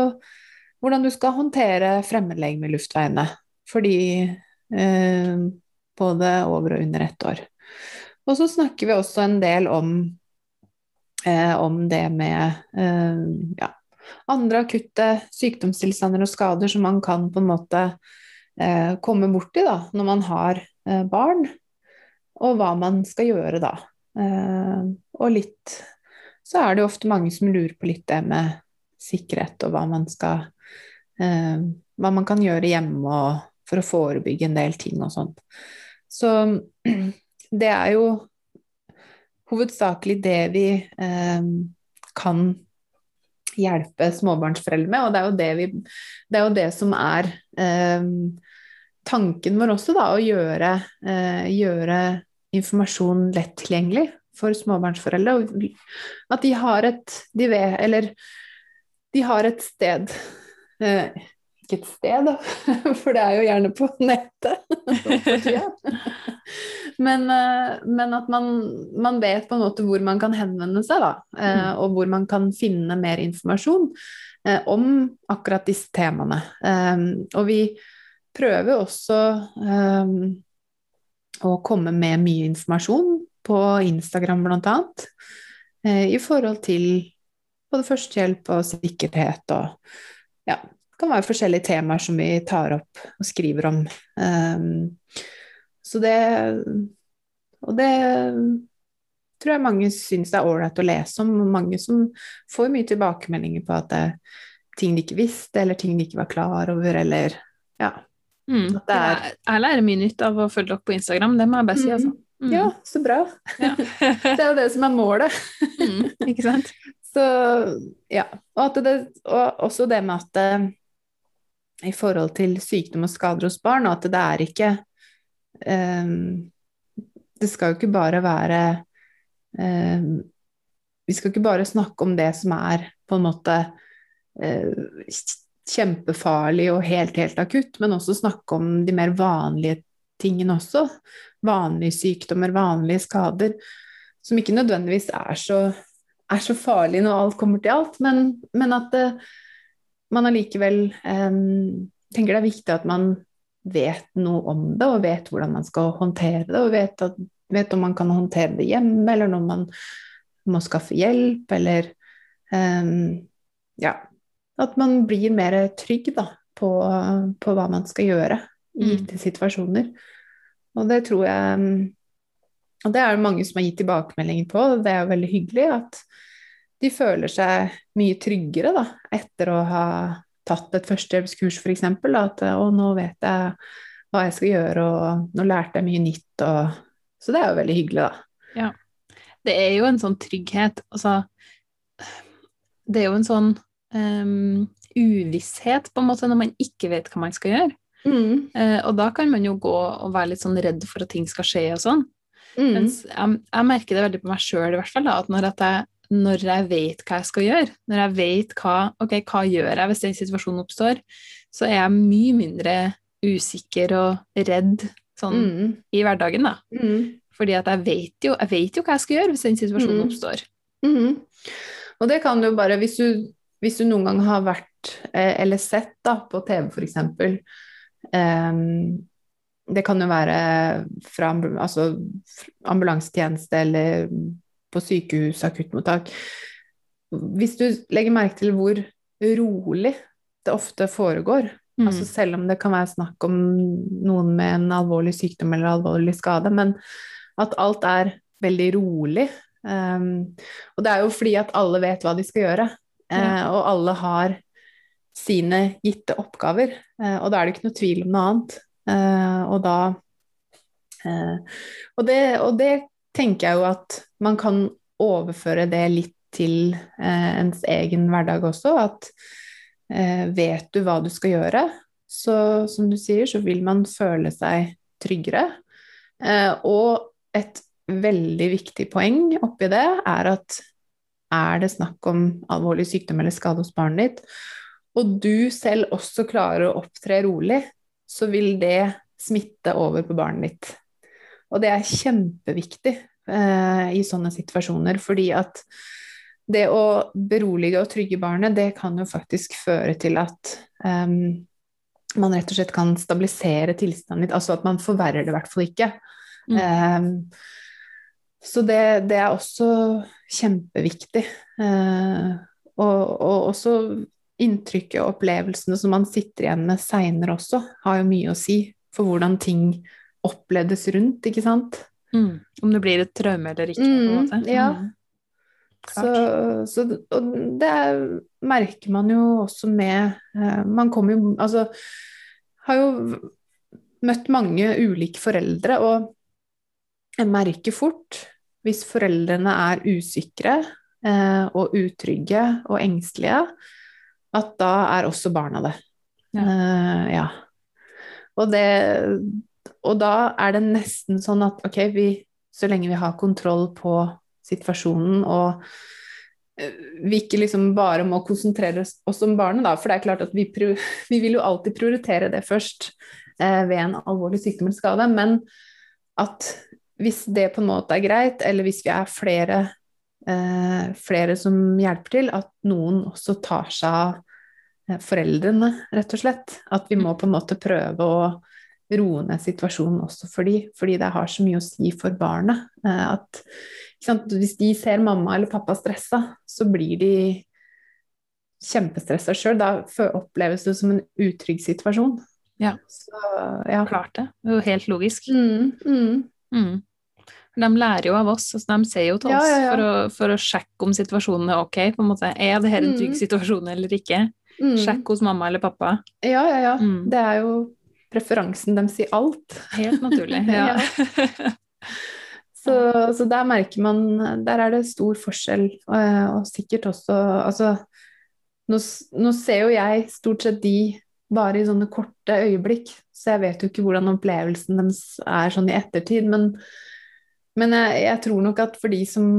hvordan du skal håndtere fremmedlegeme i luftveiene for de eh, både over og under ett år. Og så snakker vi også en del om, eh, om det med eh, ja, andre akutte sykdomstilstander og skader som man kan på en måte eh, komme borti da, når man har eh, barn, og hva man skal gjøre da. Eh, og litt så er det jo ofte mange som lurer på litt det med sikkerhet og hva man skal Hva man kan gjøre hjemme og for å forebygge en del ting og sånt. Så [clears throat] det er jo hovedsakelig det vi eh, kan hjelpe småbarnsforeldre med, og det er jo det, vi, det, er jo det som er eh, tanken vår også, da, å gjøre, eh, gjøre informasjon lett tilgjengelig for småbarnsforeldre. Og at de har et de vet, Eller de har et sted eh, Ikke et sted, da, [laughs] for det er jo gjerne på nettet. [laughs] men, eh, men at man, man vet på en måte hvor man kan henvende seg, da. eh, og hvor man kan finne mer informasjon eh, om akkurat disse temaene. Og vi prøver også å komme med mye informasjon på Instagram bl.a. I forhold til både førstehjelp og sikkerhet og ja, kan være forskjellige temaer som vi tar opp og skriver om. Um, så det Og det tror jeg mange syns er ålreit å lese om, mange som får mye tilbakemeldinger på at det er ting de ikke visste, eller ting de ikke var klar over, eller ja. Mm. At det er- Jeg, lærer mye nytt av å følge dere på Instagram, det må jeg bare si. Altså. Mm. Ja, så bra. Ja. [laughs] Det er jo det som er målet. Mm, ikke sant? [laughs] Så ja. Og, det, og også det med at eh, i forhold til sykdom og skader hos barn, at det er ikke um, Det skal jo ikke bare være um, Vi skal ikke bare snakke om det som er på en måte uh, kjempefarlig og helt, helt akutt, men også snakke om de mer vanlige tingene også. Vanlige sykdommer, vanlige skader, som ikke nødvendigvis er så, er så farlige når alt kommer til alt, men, men at det, man allikevel eh, tenker det er viktig at man vet noe om det, og vet hvordan man skal håndtere det, og vet, at, vet om man kan håndtere det hjemme, eller når man må skaffe hjelp, eller um, Ja. At man blir mer trygg da, på, på hva man skal gjøre i Mm. situasjoner. Og det tror jeg Og det er det mange som har gitt tilbakemeldinger på, og det er jo veldig hyggelig at de føler seg mye tryggere da, etter å ha tatt et førstehjelpskurs, f.eks. At å, nå vet jeg hva jeg skal gjøre, og nå lærte jeg mye nytt. Og... Så det er jo veldig hyggelig, da. Det er jo en sånn trygghet, altså Det er jo en sånn um, uvisshet, på en måte, når man ikke vet hva man skal gjøre. Mm. Uh, og da kan man jo gå og være litt sånn redd for at ting skal skje og sånn. Mm. Mens jeg, jeg merker det veldig på meg sjøl, i hvert fall, da, at når, at jeg, når jeg vet hva jeg skal gjøre, når jeg vet hva okay, hva gjør jeg hvis den situasjonen oppstår, så er jeg mye mindre usikker og redd sånn Mm. i hverdagen, da. Mm. Fordi at jeg vet jo, jeg vet jo hva jeg skal gjøre hvis den situasjonen Mm. oppstår. Mhm. Og det kan du jo bare, hvis du, hvis du noen gang har vært eh, eller sett da, på TV f.eks. Um, det kan jo være fra altså, ambulansetjeneste eller på sykehus, akuttmottak. Hvis du legger merke til hvor rolig det ofte foregår, Mm. altså selv om det kan være snakk om noen med en alvorlig sykdom eller alvorlig skade, men at alt er veldig rolig. Um, og det er jo fordi at alle vet hva de skal gjøre, eh, Ja. og alle har sine gitte oppgaver, Uh, og da er det ikke noe tvil om noe annet. Uh, og da eh, og, det, og det tenker jeg jo at man kan overføre det litt til eh, ens egen hverdag også, at eh, vet du hva du skal gjøre, så som du sier, så vil man føle seg tryggere. Eh, og et veldig viktig poeng oppi det er at er det snakk om alvorlig sykdom eller skade hos barnet ditt, og du selv også klarer å opptre rolig, så vil det smitte over på barnet ditt. Og det er kjempeviktig eh, i sånne situasjoner, fordi at det å berolige og trygge barnet, det kan jo faktisk føre til at um, man rett og slett kan stabilisere tilstanden litt, altså at man forverrer det i hvert fall ikke. Mm. Um, så det, det, er også kjempeviktig. Uh, og, og, også inntrykket og opplevelsene som man sitter igjen med seinere også, har jo mye å si for hvordan ting opplevdes rundt, ikke sant? Mm. Om det blir et traume eller ikke, på en Mm, måte. ja. Mm. Så, så og det er, merker man jo også med eh, Man kommer jo Altså, har jo møtt mange ulike foreldre, og jeg merker fort hvis foreldrene er usikre eh, og utrygge og engstelige, at da er også barna det. Ja. Eh, ja. Og det Og da er det nesten sånn at ok, vi, så lenge vi har kontroll på situasjonen og eh, vi ikke liksom bare må konsentrere oss, om barnet, da. For det er klart at vi, [laughs] vi vil jo alltid prioritere det først eh, ved en alvorlig sykdom eller skade. Men at hvis det på en måte er greit, eller hvis vi er flere, eh, flere som hjelper til, at noen også tar seg av eh, foreldrene, rett og slett. At vi må på en måte prøve å roe ned situasjonen også for de, fordi det har så mye å si for barnet. Eh, at Hvis de ser mamma eller pappa stressa, så blir de kjempestressa sjøl. Da oppleves det som en utrygg situasjon. Ja. Så, ja. Klart det. Det er jo helt logisk. Mm, mm. Mm. De lærer jo av oss, altså de ser jo til oss ja, ja. For, å, for å sjekke om situasjonen er ok. på en måte. Er det her en trygg Mm. situasjon eller ikke? Mm. Sjekk hos mamma eller pappa. Ja, ja, ja. Mm. Det er jo preferansen deres i alt. Helt naturlig. [laughs] ja. [laughs] Så, så der merker man Der er det stor forskjell, og, og sikkert også Altså, nå, nå ser jo jeg stort sett de bare i sånne korte øyeblikk, så jeg vet jo ikke hvordan opplevelsen deres er sånn i ettertid, men, men jeg, jeg tror nok at for de som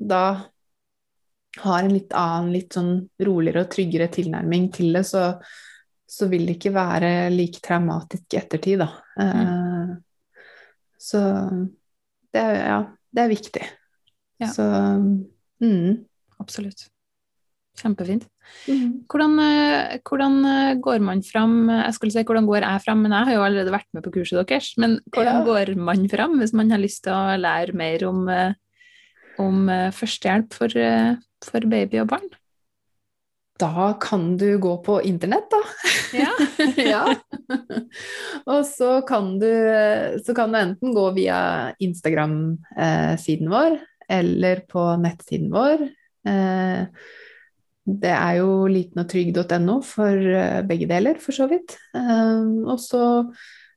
da har en litt annen, litt sånn roligere og tryggere tilnærming til det, så, så vil det ikke være like traumatisk i ettertid, da. Mm. så det, er- ja, det er viktig. Ja. Så mm. Absolutt. Kjempefint. Hvordan, eh, hvordan eh, går man fram Jeg skulle si hvordan går jeg fram, men jeg har jo allerede vært med på kurset deres. Men hvordan Ja. går man fram hvis man har lyst til å lære mer om, eh, om eh, førstehjelp for, eh, for baby og barn? Da kan du gå på internett, da. Ja. [laughs] ja. Og så kan du, så kan du enten gå via Instagram-siden vår, eller på nettsiden vår. Eh, Det er jo litenogtrygg.no for eh, begge deler, for så vidt. Eh, Og så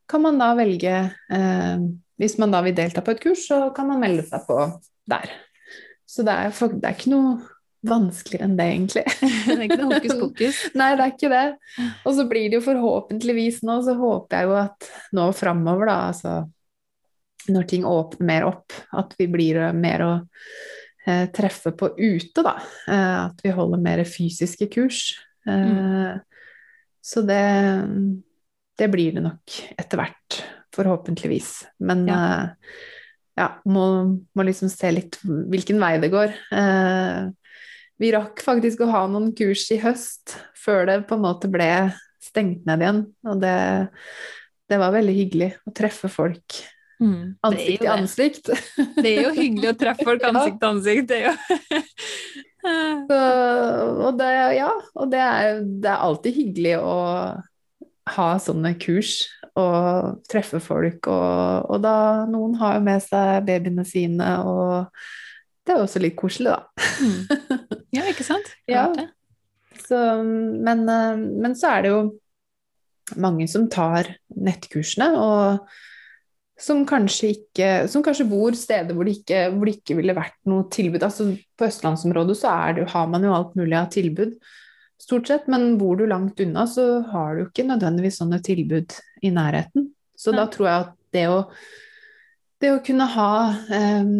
kan man da velge Hvis man da vil delta på et kurs, så kan man melde seg på der. Så det er, det er ikke noe vanskeligere enn det, egentlig. [laughs] Det er ikke noe hokus pokus. [laughs] Nei, det er ikke det. Og så blir det jo forhåpentligvis nå, så håper jeg jo at nå framover, da, altså når ting åpner mer opp, at vi blir eh, mer å eh, treffe på ute, da. Eh, at vi holder mer fysiske kurs. Eh, Så det, det blir det nok etter hvert, forhåpentligvis. Men Ja. eh, ja, må, må liksom se litt hvilken vei det går. Eh, vi rakk faktisk å ha noen kurs i høst før det på en måte ble stengt ned igjen. Og det, det var veldig hyggelig å treffe folk Mm. Ansikt til ansikt. [laughs] det er jo hyggelig å treffe folk [laughs] ansikt til ansikt. Det er jo Så, og det, ja, og det er, det er alltid hyggelig å ha sånne kurs og treffe folk. Og, og da noen har jo med seg babyene sine, og det er også litt koselig, da. Mm. Ja, ikke sant? [laughs] Ja. Så, men, eh, men så er det jo mange som tar nettkursene, og som kanskje ikke Som kanskje bor steder hvor det ikke, hvor det ikke ville vært noe tilbud. Altså på østlandsområdet så det, har man jo alt mulig av tilbud, stort sett, men bor du langt unna, så har du ikke nødvendigvis sånne tilbud i nærheten. Så da tror jeg at det å, det å kunne ha em,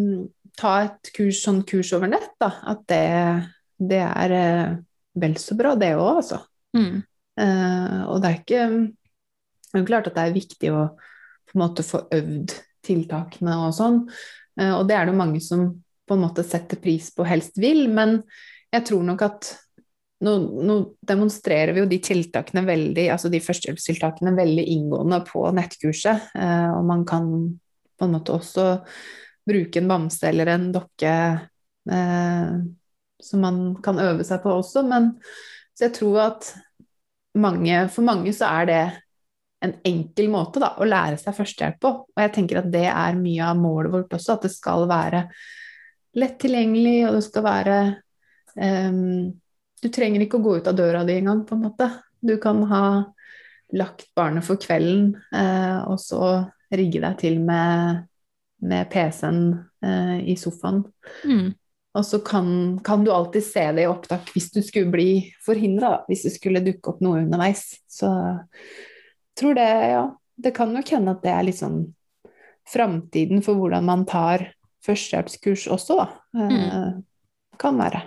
Ta et kurs, sånn kurs over nett, da, at det, det er eh, vel så bra, det òg, altså. Mm. Uh, og det er ikke Det er jo klart at det er viktig å på en måte få øvd tiltakene og sånn, uh, og det er det jo mange som på en måte setter pris på, helst vil, men jeg tror nok at nå, nå demonstrerer vi jo de tiltakene veldig, altså de førstehjelpstiltakene veldig inngående på nettkurset, eh, og man kan på en måte også bruke en bamse eller en dokke eh, som man kan øve seg på også, men så jeg tror at mange, for mange så er det en enkel måte da, å lære seg førstehjelp på. Og jeg tenker at det er mye av målet vårt også, at det skal være lett tilgjengelig, og det skal være um, Du trenger ikke å gå ut av døra di engang, på en måte. Du kan ha lagt barnet for kvelden, uh, og så rigge deg til med, med PC-en eh, i sofaen. Mm. Og så kan, kan du alltid se det i opptak hvis du skulle bli forhindra, hvis det skulle dukke opp noe underveis. Så jeg tror det, ja. Det kan nok hende at det er litt sånn framtiden for hvordan man tar førstehjelpskurs også, da. Eh, Kan være.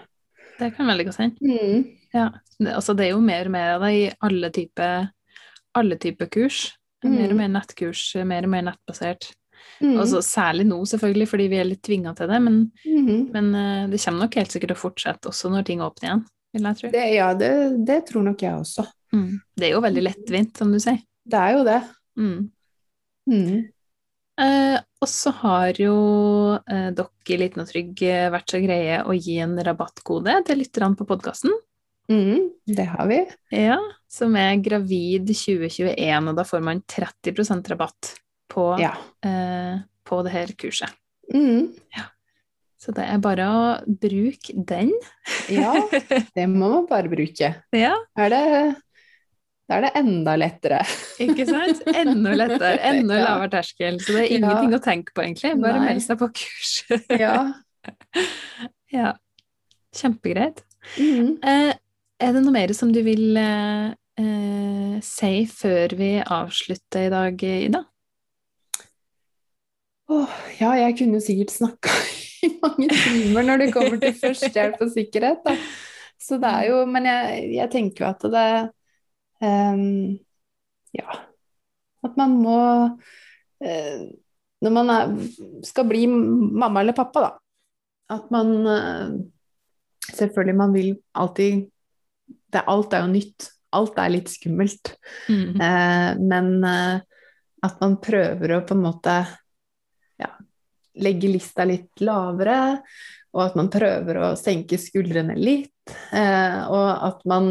Det kan veldig godt hende. Mm. Ja. Altså, det er jo mer og mer av det i alle typer typer kurs. Mer og Mm. mer nettkurs, mer og mer nettbasert. Mm. Altså, særlig nå, selvfølgelig, fordi vi er litt tvinga til det, men, Mhm. men eh, det kommer nok helt sikkert til å fortsette også når ting åpner igjen. vil jeg tro. det, ja, det, det tror nok jeg også. Mm. Det er jo veldig lettvint, som du sier. Det er jo det. Mm. Mm. Eh, og så har jo eh, dere i Liten og trygg eh, vært så greie å gi en rabattkode til lytterne på podkasten. Mm. Det har vi. Ja, som er Gravid 2021, og da får man 30% rabatt på, Ja. eh, på det her kurset. Mm. Så det er bare å bruke den. ja, det må man bare bruke. [laughs] Ja. Er det, Da er det enda lettere. [laughs] Ikke sant? Enda lettere, enda [laughs] Ja. lavere terskel. Så det er ingenting å tenke på, egentlig. Bare meld seg på kurs. Ja. ja. Kjempegreit. Mhm. Eh, er det noe mer som du vil eh, eh, si før vi avslutter i dag, Ida? Åh, ja, jeg kunne jo sikkert snakka [laughs] i mange timer når det kommer til førstehjelp og sikkerhet, da. Så det er jo Men jeg, jeg tenker jo at det um, Ja. At man må uh, Når man er, skal bli mamma eller pappa, da. At man uh, Selvfølgelig, man vil alltid det, Alt er jo nytt. Alt er litt skummelt. Mm. Uh, men at man prøver å på en måte legge lista litt lavere, og at man prøver å senke skuldrene litt. Eh, og at man,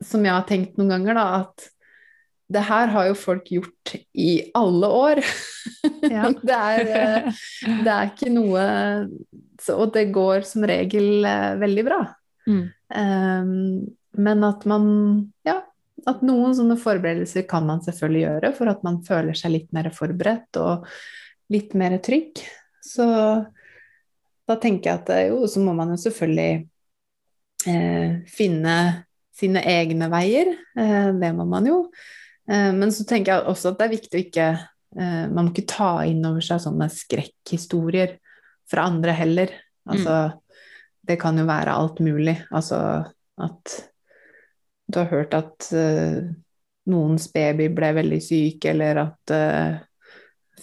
som jeg har tenkt noen ganger, da, at det her har jo folk gjort i alle år. [laughs] Ja. det, er, eh, det er ikke noe så, Og det går som regel eh, veldig bra. Mm. Um, men at man Ja, at noen sånne forberedelser kan man selvfølgelig gjøre for at man føler seg litt mer forberedt og litt mer trygg. Så da tenker jeg at eh, jo, så må man jo selvfølgelig eh, finne sine egne veier. Eh, det må man jo. Eh, men så tenker jeg også at det er viktig å ikke eh, Man må ikke ta inn over seg sånne skrekkhistorier fra andre heller. Altså, det kan jo være alt mulig. Altså at du har hørt at eh, noens baby ble veldig syk, eller at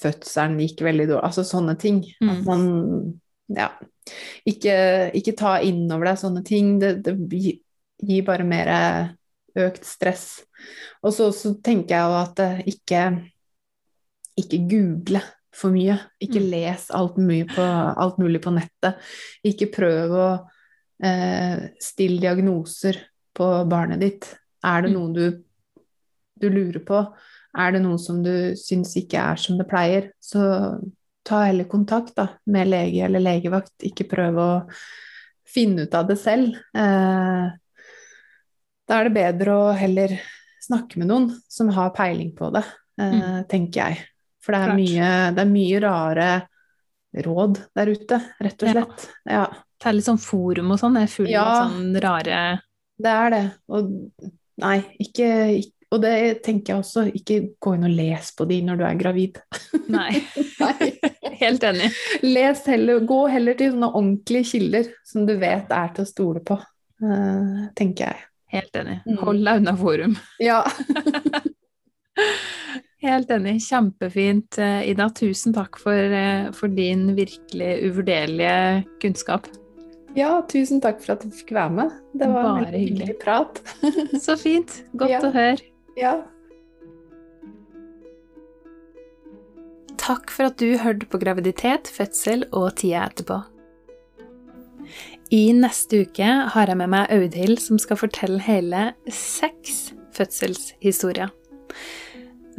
fødselen gikk veldig dårlig. Altså sånne ting. Mm. At man ja, ikke, ikke ta inn over deg sånne ting. Det, det gir bare mer økt stress. Og så, så tenker jeg jo at eh, ikke, ikke google for mye. Ikke Mm. les alt, på, alt mulig på nettet. Ikke prøv å eh, stille diagnoser på barnet ditt. Er det Mm. noe du, du lurer på? Er det noe som du syns ikke er som det pleier? Så ta heller kontakt da, med lege eller legevakt. Ikke prøv å finne ut av det selv. Eh, da er det bedre å heller snakke med noen som har peiling på det, eh, tenker jeg. For det er, mye, det er mye rare råd der ute, rett og slett. Ja, Det er litt sånn forum og sånn, er fullt Ja. av sånn rare det er det. Og nei, ikke Og det tenker jeg også, ikke gå inn og les på de når du er gravid. [laughs] Nei, Nei. helt enig. Les heller, gå heller til sånne ordentlige kilder som du vet er til å stole på, eh, tenker jeg. Helt enig. Mm. Hold deg unna forum. Ja. [laughs] Helt enig. Kjempefint, eh, Ida. Tusen takk for, eh, for din virkelig uvurderlige kunnskap. ja, tusen takk for at du fikk være med. Det var en Bare hyggelig. hyggelig prat. Så fint. Godt Ja. å høre. Ja. Takk for at du hørte på graviditet, fødsel og tida etterpå. I neste uke har jeg med meg Audhild, som skal fortelle hele seks fødselshistorier.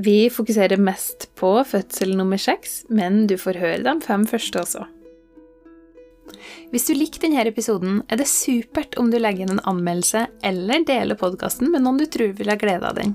Vi fokuserer mest på fødsel nummer seks, men du får høre de fem første også. Hvis du likte denne episoden, er det supert om du legger inn en anmeldelse eller deler podkasten med noen du tror vil ha glede av den.